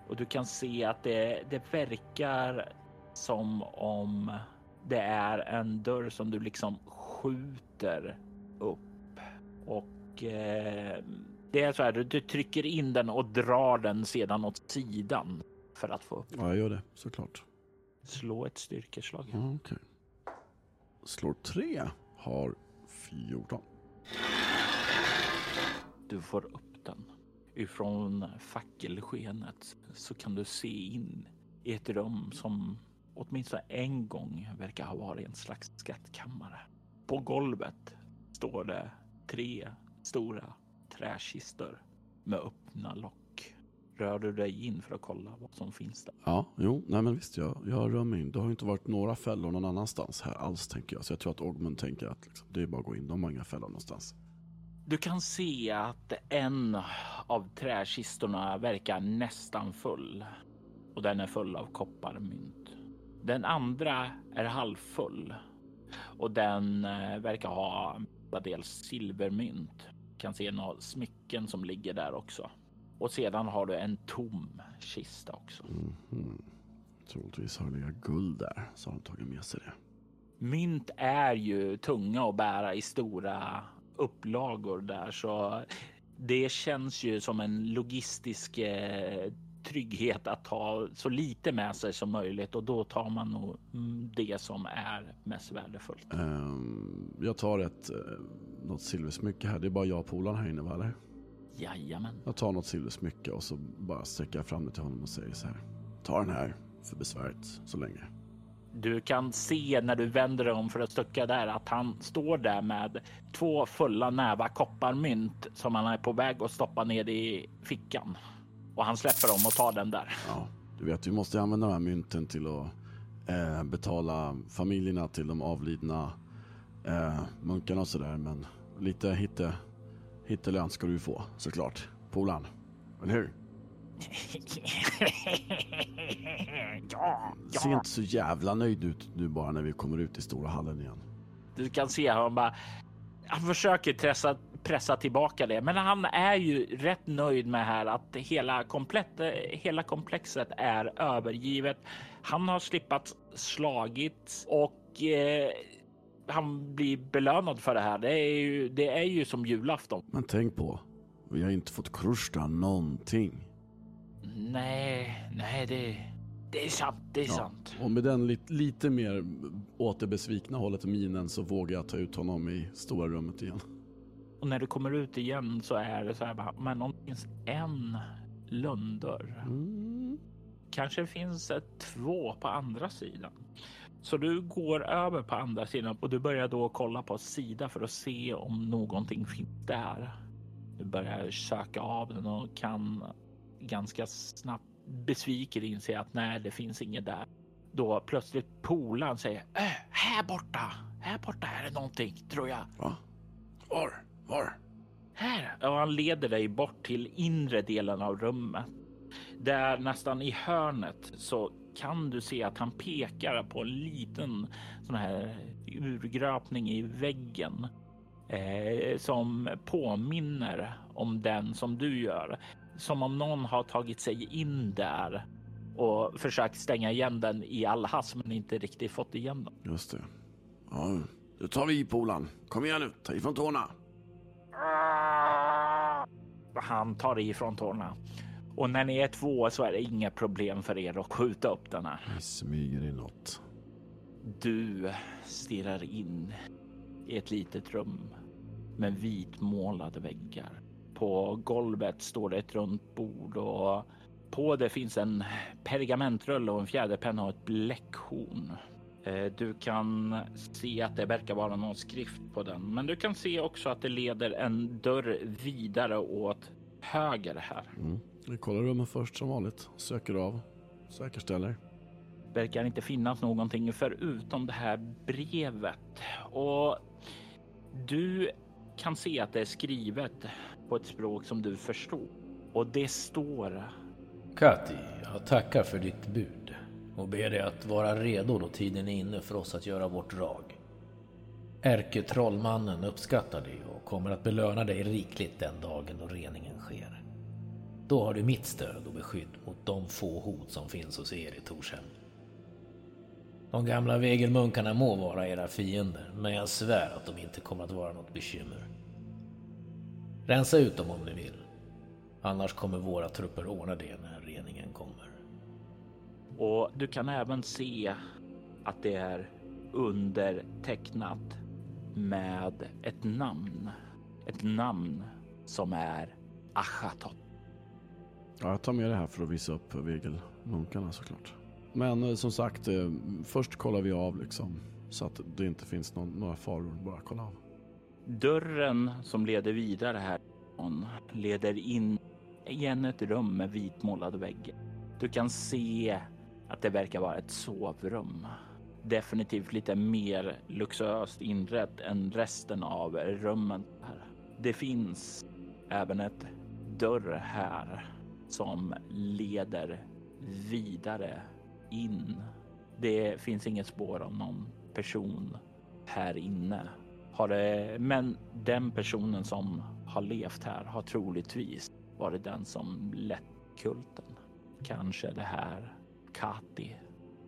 Och du kan se att det, det verkar som om det är en dörr som du liksom skjuter upp och eh, det är så här. Du trycker in den och drar den sedan åt sidan för att få upp. Ja, jag gör det såklart. Slå ett styrkeslag. Ja, okay. Slår tre, har 14. Du får upp den. Ifrån fackelskenet så kan du se in i ett rum som åtminstone en gång verkar ha varit en slags skattkammare. På golvet står det tre stora träkistor med öppna lock. Rör du dig in för att kolla vad som finns där? Ja, jo, nej men visst, jag, jag rör mig in. Det har inte varit några fällor någon annanstans här alls tänker jag. Så jag tror att Ogmund tänker att liksom, det är bara att gå in, de har inga fällor någonstans. Du kan se att en av träkistorna verkar nästan full och den är full av kopparmynt. Den andra är halvfull och den eh, verkar ha dels silvermynt. Kan se några smycken som ligger där också. Och sedan har du en tom kista också. Mhm. Troligtvis har det legat guld där, så har de tagit med sig det. Mynt är ju tunga att bära i stora upplagor där, så det känns ju som en logistisk eh, trygghet att ha så lite med sig som möjligt och då tar man nog mm, det som är mest värdefullt. Ehm, jag tar ett, eh, något silversmycke här. Det är bara jag och polaren här inne va, eller? Jajamän. Jag tar något silversmycke och så bara sträcker jag fram det till honom och säger så här. Ta den här för besväret så länge. Du kan se när du vänder dig om för att stucka där att han står där med två fulla nävar kopparmynt som han är på väg att stoppa ner i fickan. Och han släpper dem och tar den där. Ja, du vet, vi måste använda de här mynten till att eh, betala familjerna till de avlidna eh, munkarna och sådär. Men lite hitte, hittelön ska du få såklart. Polan, eller hur? ja, Ser inte så jävla nöjd ut nu bara när vi kommer ut i stora hallen igen. Du kan se han bara. Han försöker pressa, pressa tillbaka det, men han är ju rätt nöjd med här att hela komplett, hela komplexet är övergivet. Han har slippat slagit och eh, han blir belönad för det här. Det är ju, det är ju som julafton. Men tänk på, vi har inte fått krusta någonting. Nej, nej, det, det är sant. Det är sant. Och med den lite, lite mer åt det besvikna hållet och minen så vågar jag ta ut honom i stora rummet igen. Och när du kommer ut igen så är det så här, bara, men om det finns en lönndörr. Mm. Kanske finns det två på andra sidan. Så du går över på andra sidan och du börjar då kolla på sida för att se om någonting finns där. Du börjar söka av den och kan ganska snabbt besviken inse att nej, det finns inget där. Då plötsligt polan säger äh, här borta, här borta är det någonting tror jag. Va? Var? Var? Här! Och han leder dig bort till inre delen av rummet. Där nästan i hörnet så kan du se att han pekar på en liten sån här urgröpning i väggen eh, som påminner om den som du gör. Som om någon har tagit sig in där och försökt stänga igen den i all hast men inte riktigt fått igen den. Just det. Ja, då tar vi i polan. Kom igen nu, ta ifrån tårna. Han tar ifrån tårna. Och när ni är två så är det inga problem för er att skjuta upp den här. Vi smyger inåt. Du stirrar in i ett litet rum med vitmålade väggar. På golvet står det ett runt bord och på det finns en pergamentrulle och en fjäderpenna och ett bläckhorn. Eh, Du kan se att det verkar vara någon skrift på den, men du kan se också att det leder en dörr vidare åt höger här. Mm. Vi kollar rummen först som vanligt. Söker av. Säkerställer. verkar inte finnas någonting förutom det här brevet. Och du kan se att det är skrivet på ett språk som du förstår. Och det står Kati, jag tackar för ditt bud och ber dig att vara redo då tiden är inne för oss att göra vårt drag. Ärketrollmannen uppskattar dig och kommer att belöna dig rikligt den dagen då reningen sker. Då har du mitt stöd och beskydd mot de få hot som finns hos er i Torshem. De gamla vegelmunkarna må vara era fiender, men jag svär att de inte kommer att vara något bekymmer. Rensa ut dem om ni vill. Annars kommer våra trupper ordna det när reningen kommer. och du kan även se att det är undertecknat med ett namn. Ett namn som är Achatot. Ja, jag tar med det här för att visa upp vegelmunkarna såklart. Men eh, som sagt, eh, först kollar vi av liksom. Så att det inte finns någon, några faror. Bara kolla av. Dörren som leder vidare härifrån leder in i ett rum med vitmålade väggar. Du kan se att det verkar vara ett sovrum. Definitivt lite mer luxuöst inrett än resten av rummen. Här. Det finns även ett dörr här som leder vidare in. Det finns inget spår av någon person här inne. Har det, men den personen som har levt här har troligtvis varit den som lett kulten. Kanske det här Kati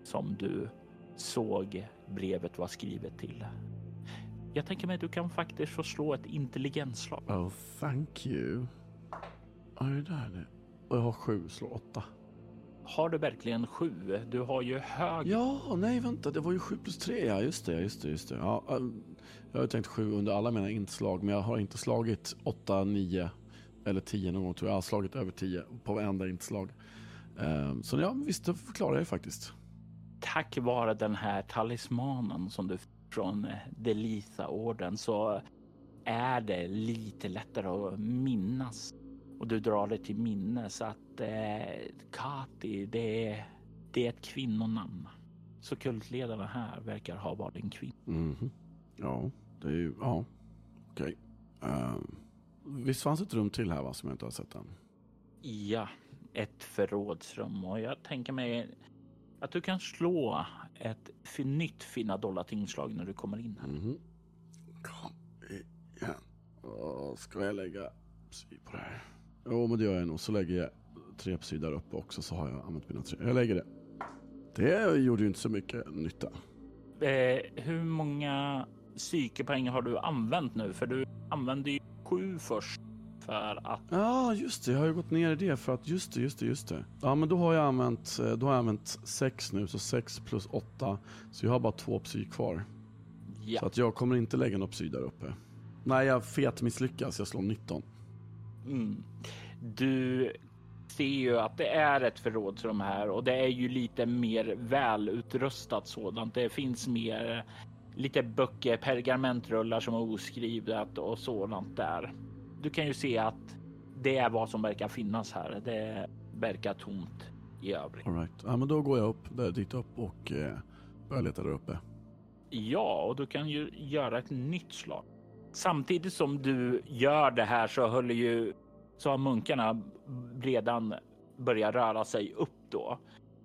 som du såg brevet var skrivet till. Jag tänker mig att du kan faktiskt få slå ett intelligensslag. Oh, thank you. Are you done it? Och jag har sju, slå åtta. Har du verkligen sju? Du har ju hög... Ja, nej vänta, det var ju sju plus tre, ja just det, just det, just det. Ja, ähm, jag har tänkt sju under alla mina inslag, men jag har inte slagit åtta, nio eller tio någon gång tror jag. Jag har slagit över tio på varenda inslag. Um, så ja, visst, det förklarar jag faktiskt. Tack vare den här talismanen som du från eh, Delitha-orden så är det lite lättare att minnas och du drar det till minnes att eh, Kati, det är, det är ett kvinnonamn. Så kultledarna här verkar ha varit en kvinna. Mm. Ja, det är ju, ja, okej. Okay. Uh, visst fanns ett rum till här va, som jag inte har sett än? Ja, ett förrådsrum och jag tänker mig att du kan slå ett nytt fina dollartingslag när du kommer in här. Mm. Kom igen. Ska jag lägga psy på det här? Jo, men det gör jag nog. Så lägger jag tre psy där uppe också så har jag använt mina tre. Jag lägger det. Det gjorde ju inte så mycket nytta. Eh, hur många psykepoäng har du använt nu? För du använde ju sju först för att... Ja, just det. Jag har ju gått ner i det för att just det, just det, just det. Ja, men då har jag använt, eh, då har jag använt sex nu, så sex plus åtta. Så jag har bara två psy kvar. Ja. Så att jag kommer inte lägga något psy där uppe. Nej, jag fet misslyckas. Jag slår 19. Mm. Du ser ju att det är ett förrådsrum här och det är ju lite mer välutrustat sådant. Det finns mer lite böcker, pergamentrullar som är oskrivet och sådant där. Du kan ju se att det är vad som verkar finnas här. Det verkar tomt i övrigt. All right. Ja, men då går jag upp där dit upp och eh, börjar leta där uppe. Ja, och du kan ju göra ett nytt slag. Samtidigt som du gör det här så håller ju så har munkarna redan börjat röra sig upp då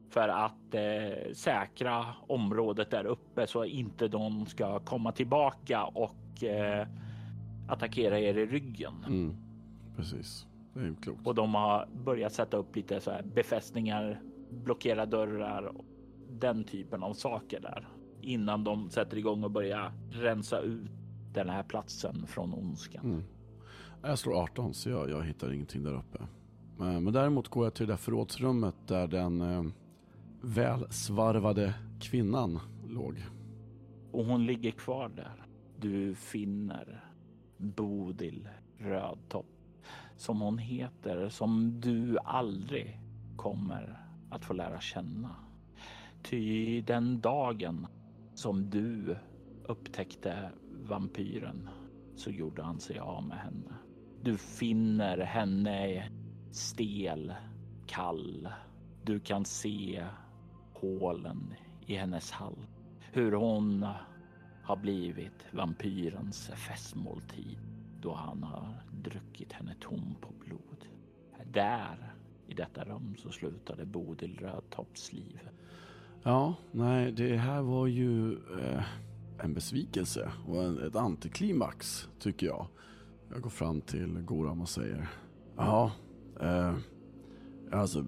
för att eh, säkra området där uppe så inte de ska komma tillbaka och eh, attackera er i ryggen. Mm, precis, det är klokt. Och de har börjat sätta upp lite så här befästningar, blockera dörrar och den typen av saker där innan de sätter igång och börjar rensa ut den här platsen från ondskan. Mm. Jag slår 18 så jag, jag hittar ingenting där uppe. Men, men däremot går jag till det där förrådsrummet där den eh, välsvarvade kvinnan låg. Och hon ligger kvar där. Du finner Bodil Rödtopp som hon heter, som du aldrig kommer att få lära känna. Ty den dagen som du upptäckte vampyren så gjorde han sig av med henne. Du finner henne stel, kall. Du kan se hålen i hennes hals. Hur hon har blivit vampyrens festmåltid då han har druckit henne tom på blod. Där i detta rum så slutade Bodil Rödtopps liv. Ja, nej, det här var ju eh, en besvikelse och en, ett antiklimax tycker jag. Jag går fram till Goram och säger Ja, eh, alltså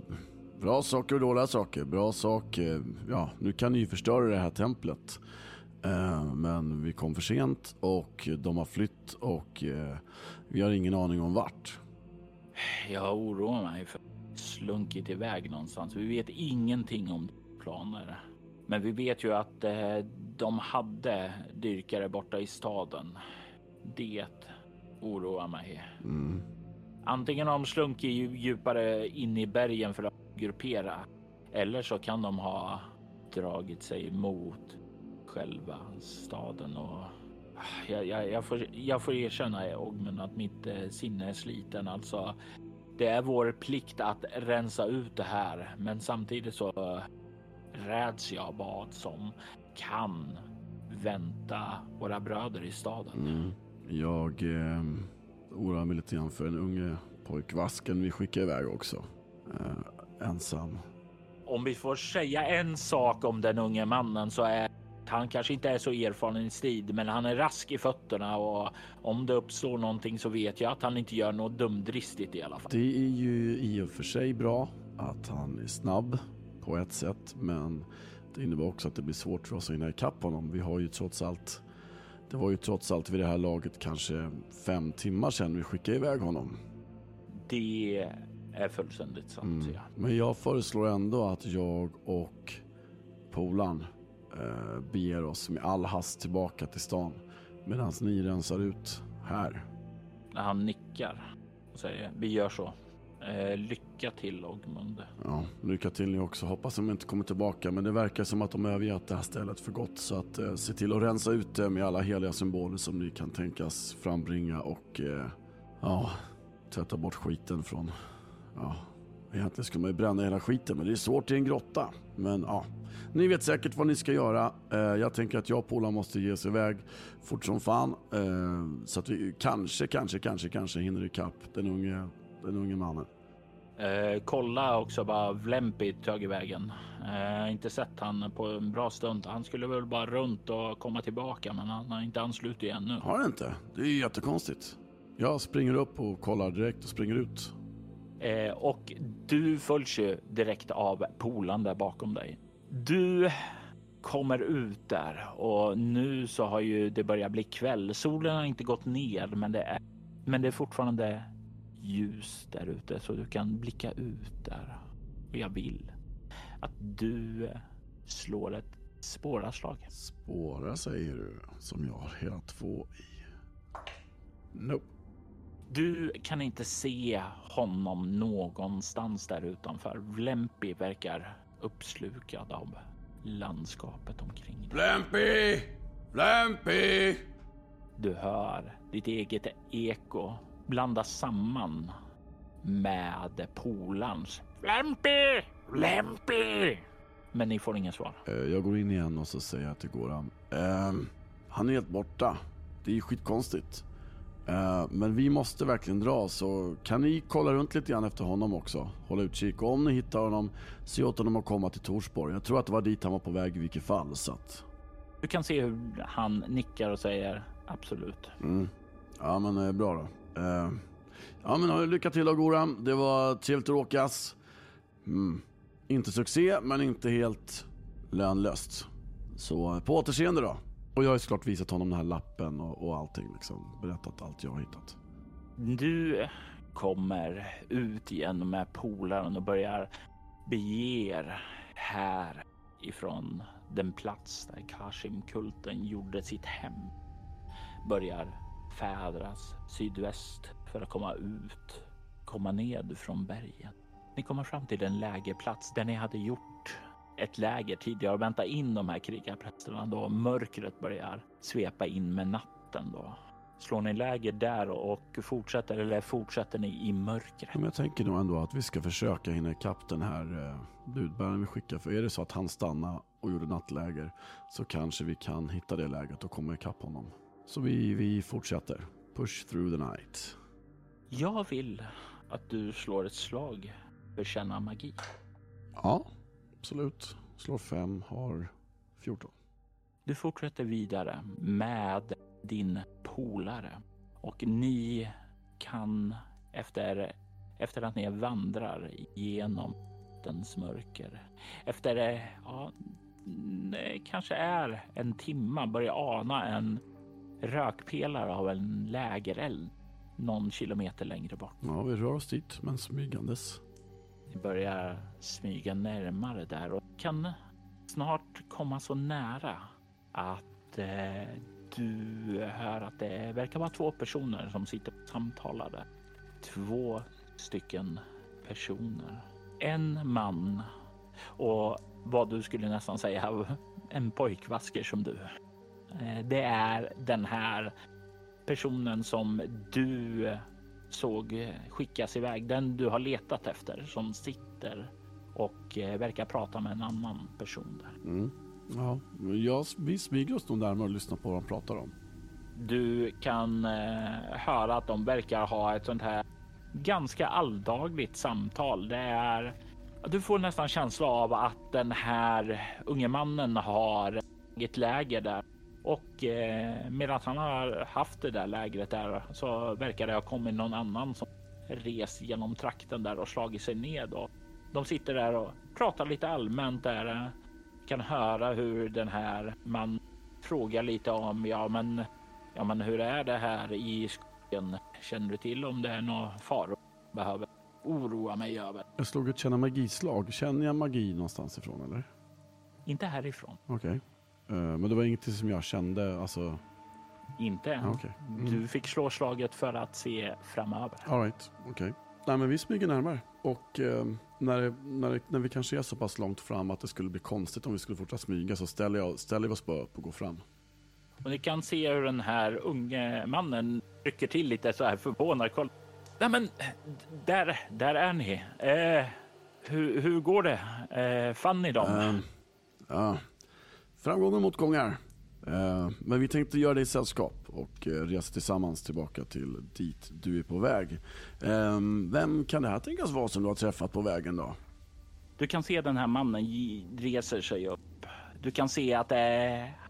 bra saker och dåliga saker. Bra saker, ja nu kan ni ju förstöra det här templet. Eh, men vi kom för sent och de har flytt och eh, vi har ingen aning om vart. Jag oroar mig för slunkit iväg någonstans. Vi vet ingenting om planer. Men vi vet ju att eh, de hade dyrkare borta i staden. Det oroar mig. Mm. Antingen har de slunkit djupare in i bergen för att gruppera eller så kan de ha dragit sig mot själva staden och Jag, jag, jag, får, jag får erkänna Ogmen att mitt eh, sinne är sliten. Alltså, det är vår plikt att rensa ut det här, men samtidigt så räds jag vad som kan vänta våra bröder i staden. Mm. Jag eh, oroar mig lite grann för den unge pojkvasken vi skickar iväg också. Eh, ensam. Om vi får säga en sak om den unge mannen så är han kanske inte är så erfaren i strid, men han är rask i fötterna och om det uppstår någonting så vet jag att han inte gör något dumdristigt i alla fall. Det är ju i och för sig bra att han är snabb på ett sätt, men det innebär också att det blir svårt för oss att hinna ikapp honom. Vi har ju trots allt, det var ju trots allt vid det här laget kanske fem timmar sedan vi skickade iväg honom. Det är fullständigt sant. Mm. Ja. Men jag föreslår ändå att jag och Polan eh, beger oss med all hast tillbaka till stan medan ni rensar ut här. Han nickar och säger vi gör så. Eh, lycka till Ogmund. Ja, lycka till ni också. Hoppas de inte kommer tillbaka, men det verkar som att de övergett det här stället för gott. Så att eh, se till att rensa ut det med alla heliga symboler som ni kan tänkas frambringa och eh, ja, tvätta bort skiten från, ja, egentligen skulle man ju bränna hela skiten, men det är svårt i en grotta. Men ja, ni vet säkert vad ni ska göra. Eh, jag tänker att jag och Pola måste ge oss iväg fort som fan. Eh, så att vi kanske, kanske, kanske, kanske hinner ikapp den unge, den unge mannen. Eh, kolla också bara Vlempi tagit vägen. Eh, inte sett han på en bra stund. Han skulle väl bara runt och komma tillbaka, men han har inte anslutit ännu. Har det inte? Det är jättekonstigt. Jag springer upp och kollar direkt och springer ut. Eh, och du följs ju direkt av polan där bakom dig. Du kommer ut där och nu så har ju det börjat bli kväll. Solen har inte gått ner, men det är, men det är fortfarande ljus där ute så du kan blicka ut där. Och jag vill att du slår ett spårarslag. Spåra säger du, som jag har hela två i. Nope. Du kan inte se honom någonstans där utanför. Vlempi verkar uppslukad av landskapet omkring dig. Flämpi! Flämpi! Du hör ditt eget eko blandas samman med polarns. Vlempi! Vlempi! Men ni får ingen svar. Eh, Jag går in igen och så säger jag till Goran. ehm, han är helt borta. Det är skitkonstigt. Eh, men vi måste verkligen dra så kan ni kolla runt lite grann efter honom också. Hålla utkik och om ni hittar honom, se åt honom att komma till Torsborg. Jag tror att det var dit han var på väg i vilket fall så att... Du kan se hur han nickar och säger absolut. Mm. Ja men eh, bra då. Uh, ja men lycka till då Goran. Det var trevligt att åkas. Mm. Inte succé men inte helt lönlöst. Så eh, på återseende då. Och jag har ju såklart visat honom den här lappen och, och allting liksom. Berättat allt jag har hittat. Du kommer ut igen med polaren och börjar bege er här ifrån den plats där Kashim-kulten gjorde sitt hem. Börjar fädras sydväst för att komma ut, komma ned från bergen. Ni kommer fram till en lägerplats där ni hade gjort ett läger tidigare och väntat in de här krigarprästerna då mörkret börjar svepa in med natten då. Slår ni läger där och fortsätter eller fortsätter ni i mörkret? Men jag tänker nog ändå att vi ska försöka hinna ikapp den här eh, budbäraren vi skickar. För är det så att han stannar och gjorde nattläger så kanske vi kan hitta det läget och komma ikapp honom. Så vi, vi fortsätter. Push through the night. Jag vill att du slår ett slag för känna magi. Ja, absolut. Slår fem, har 14. Du fortsätter vidare med din polare och ni kan efter, efter att ni vandrar genom dens mörker. Efter ja, det kanske är en timma börja ana en rökpelare av en lägereld någon kilometer längre bort. Ja, vi rör oss dit, men smygandes. Ni börjar smyga närmare där och kan snart komma så nära att eh, du hör att det verkar vara två personer som sitter och samtalar där. Två stycken personer. En man och vad du skulle nästan säga en pojkvasker som du. Eh, det är den här personen som du såg skickas iväg, den du har letat efter som sitter och eh, verkar prata med en annan person där. Mm. Ja, jag, vi smyger oss nog närmare och lyssnar på vad de pratar om. Du kan eh, höra att de verkar ha ett sånt här ganska alldagligt samtal. Det är du får nästan känsla av att den här unge mannen har ett läger där och eh, medan han har haft det där lägret där så verkar det ha kommit någon annan som rest genom trakten där och slagit sig ned och de sitter där och pratar lite allmänt där. Kan höra hur den här man frågar lite om ja, men ja, men hur är det här i skogen? Känner du till om det är några faror behöver oroa mig över? Jag slog ett känna magislag. Känner jag magi någonstans ifrån eller? Inte härifrån. Okej. Okay. Eh, men det var inget som jag kände, alltså? Inte än. Okay. Mm. Du fick slå slaget för att se framöver. All right. okej. Okay. Nej, men vi smyger närmare. Och uh, när, när, när vi kanske är så pass långt fram att det skulle bli konstigt om vi skulle fortsätta smyga så ställer, jag, ställer vi oss bara upp och går fram. Och ni kan se hur den här unge mannen rycker till lite så här förvånad. Koll. Nej, men där, där är ni. Eh, hur, hur går det? Eh, fann ni dem? Uh, ja, framgångar och motgångar. Eh, men vi tänkte göra dig sällskap och eh, resa tillsammans tillbaka till dit du är på väg. Ehm, vem kan det här tänkas vara som du har träffat på vägen då? Du kan se den här mannen reser sig upp. Du kan se att eh,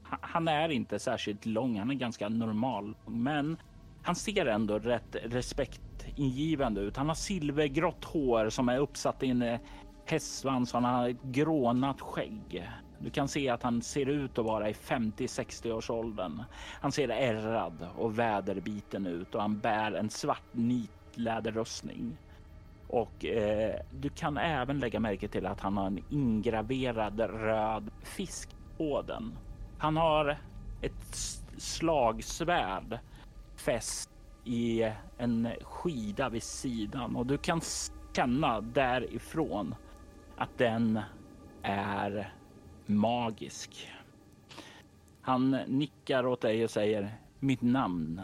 han är inte särskilt lång, han är ganska normal, men han ser ändå rätt respektingivande ut. Han har silvergrått hår som är uppsatt i en eh, hästsvans och han har ett grånat skägg. Du kan se att han ser ut att vara i 50-60 års åldern. Han ser ärrad och väderbiten ut och han bär en svart nitläderrustning. Och eh, du kan även lägga märke till att han har en ingraverad röd fisk på den. Han har ett slagsvärd fäst i en skida vid sidan och du kan känna därifrån att den är magisk. Han nickar åt dig och säger mitt namn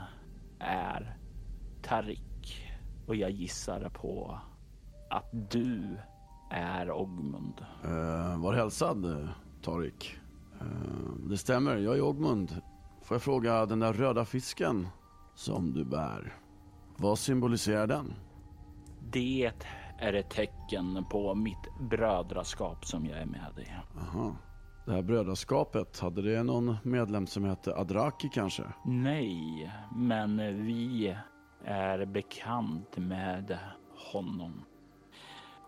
är Tarik och jag gissar på att du är Ogmund. Uh, var hälsad Tarik. Uh, det stämmer, jag är Ogmund. Får jag fråga, den där röda fisken som du bär, vad symboliserar den? Det är ett tecken på mitt brödraskap som jag är med i. Aha. Det här brödraskapet, hade det någon medlem som hette Adraki kanske? Nej, men vi är bekant med honom.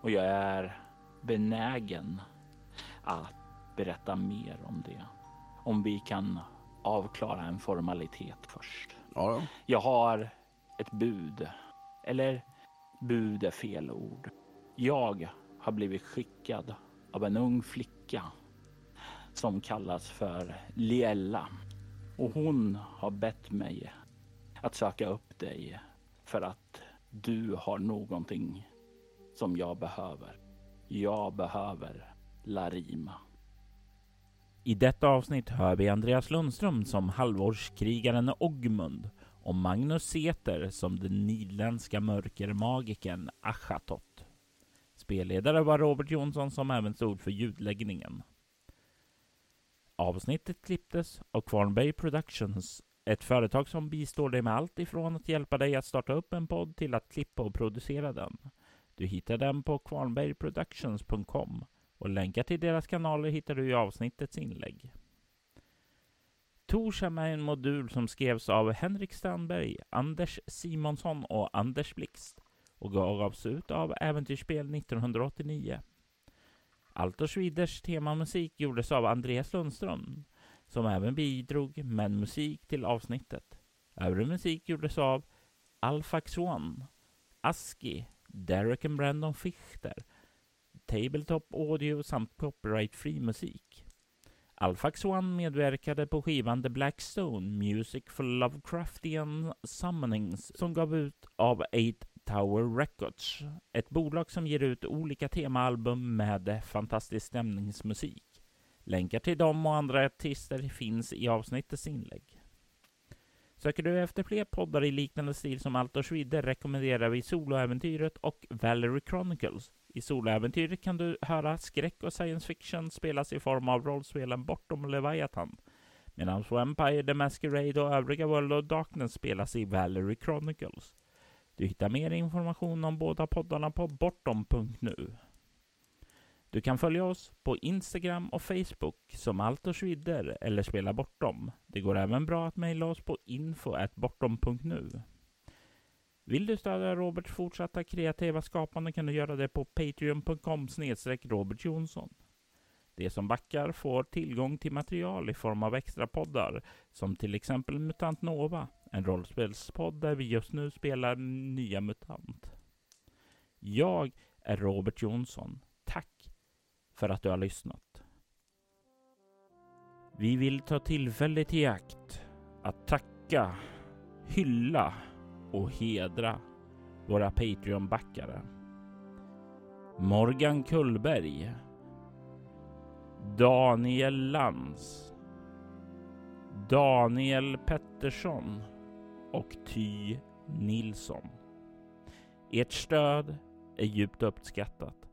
Och jag är benägen att berätta mer om det. Om vi kan avklara en formalitet först. Ja. Jag har ett bud. Eller bud är fel ord. Jag har blivit skickad av en ung flicka som kallas för Liella. Och hon har bett mig att söka upp dig för att du har någonting som jag behöver. Jag behöver Larima. I detta avsnitt hör vi Andreas Lundström som halvårskrigaren Ogmund och Magnus Seter som den nidländska mörkermagikern Achatot. Spelledare var Robert Jonsson som även stod för ljudläggningen. Avsnittet klipptes av Kvarnberg Productions, ett företag som bistår dig med allt ifrån att hjälpa dig att starta upp en podd till att klippa och producera den. Du hittar den på kvarnbergproductions.com och länkar till deras kanaler hittar du i avsnittets inlägg. Torsham är en modul som skrevs av Henrik Strandberg, Anders Simonsson och Anders Blixt och gavs ut av Äventyrsspel 1989. Alto Schwiders temamusik gjordes av Andreas Lundström som även bidrog med musik till avsnittet. Övrig musik gjordes av Alfax One, Aski, Derek and Brandon Fichter Tabletop Audio samt Copyright Free musik. Alfax One medverkade på skivan The Black Stone Music for Lovecraftian Summonings som gav ut av 8 Tower Records, ett bolag som ger ut olika temaalbum med fantastisk stämningsmusik. Länkar till dem och andra artister finns i avsnittets inlägg. Söker du efter fler poddar i liknande stil som Allt Schwide rekommenderar vi Soloäventyret och Valerie Chronicles. I Soloäventyret kan du höra skräck och science fiction spelas i form av rollspelen Bortom Leviathan, medan Vampire the Masquerade och övriga World of Darkness spelas i Valerie Chronicles. Du hittar mer information om båda poddarna på bortom.nu. Du kan följa oss på Instagram och Facebook som Allt och Schwidder eller Spela Bortom. Det går även bra att mejla oss på info.bortom.nu. Vill du stödja Roberts fortsatta kreativa skapande kan du göra det på patreon.com Robert Jonsson. De som backar får tillgång till material i form av extra poddar som till exempel Mutant Nova, en rollspelspodd där vi just nu spelar nya MUTANT. Jag är Robert Jonsson. Tack för att du har lyssnat. Vi vill ta tillfället i akt att tacka, hylla och hedra våra Patreon-backare. Morgan Kullberg Daniel Lantz Daniel Pettersson och Ty Nilsson. Ert stöd är djupt uppskattat.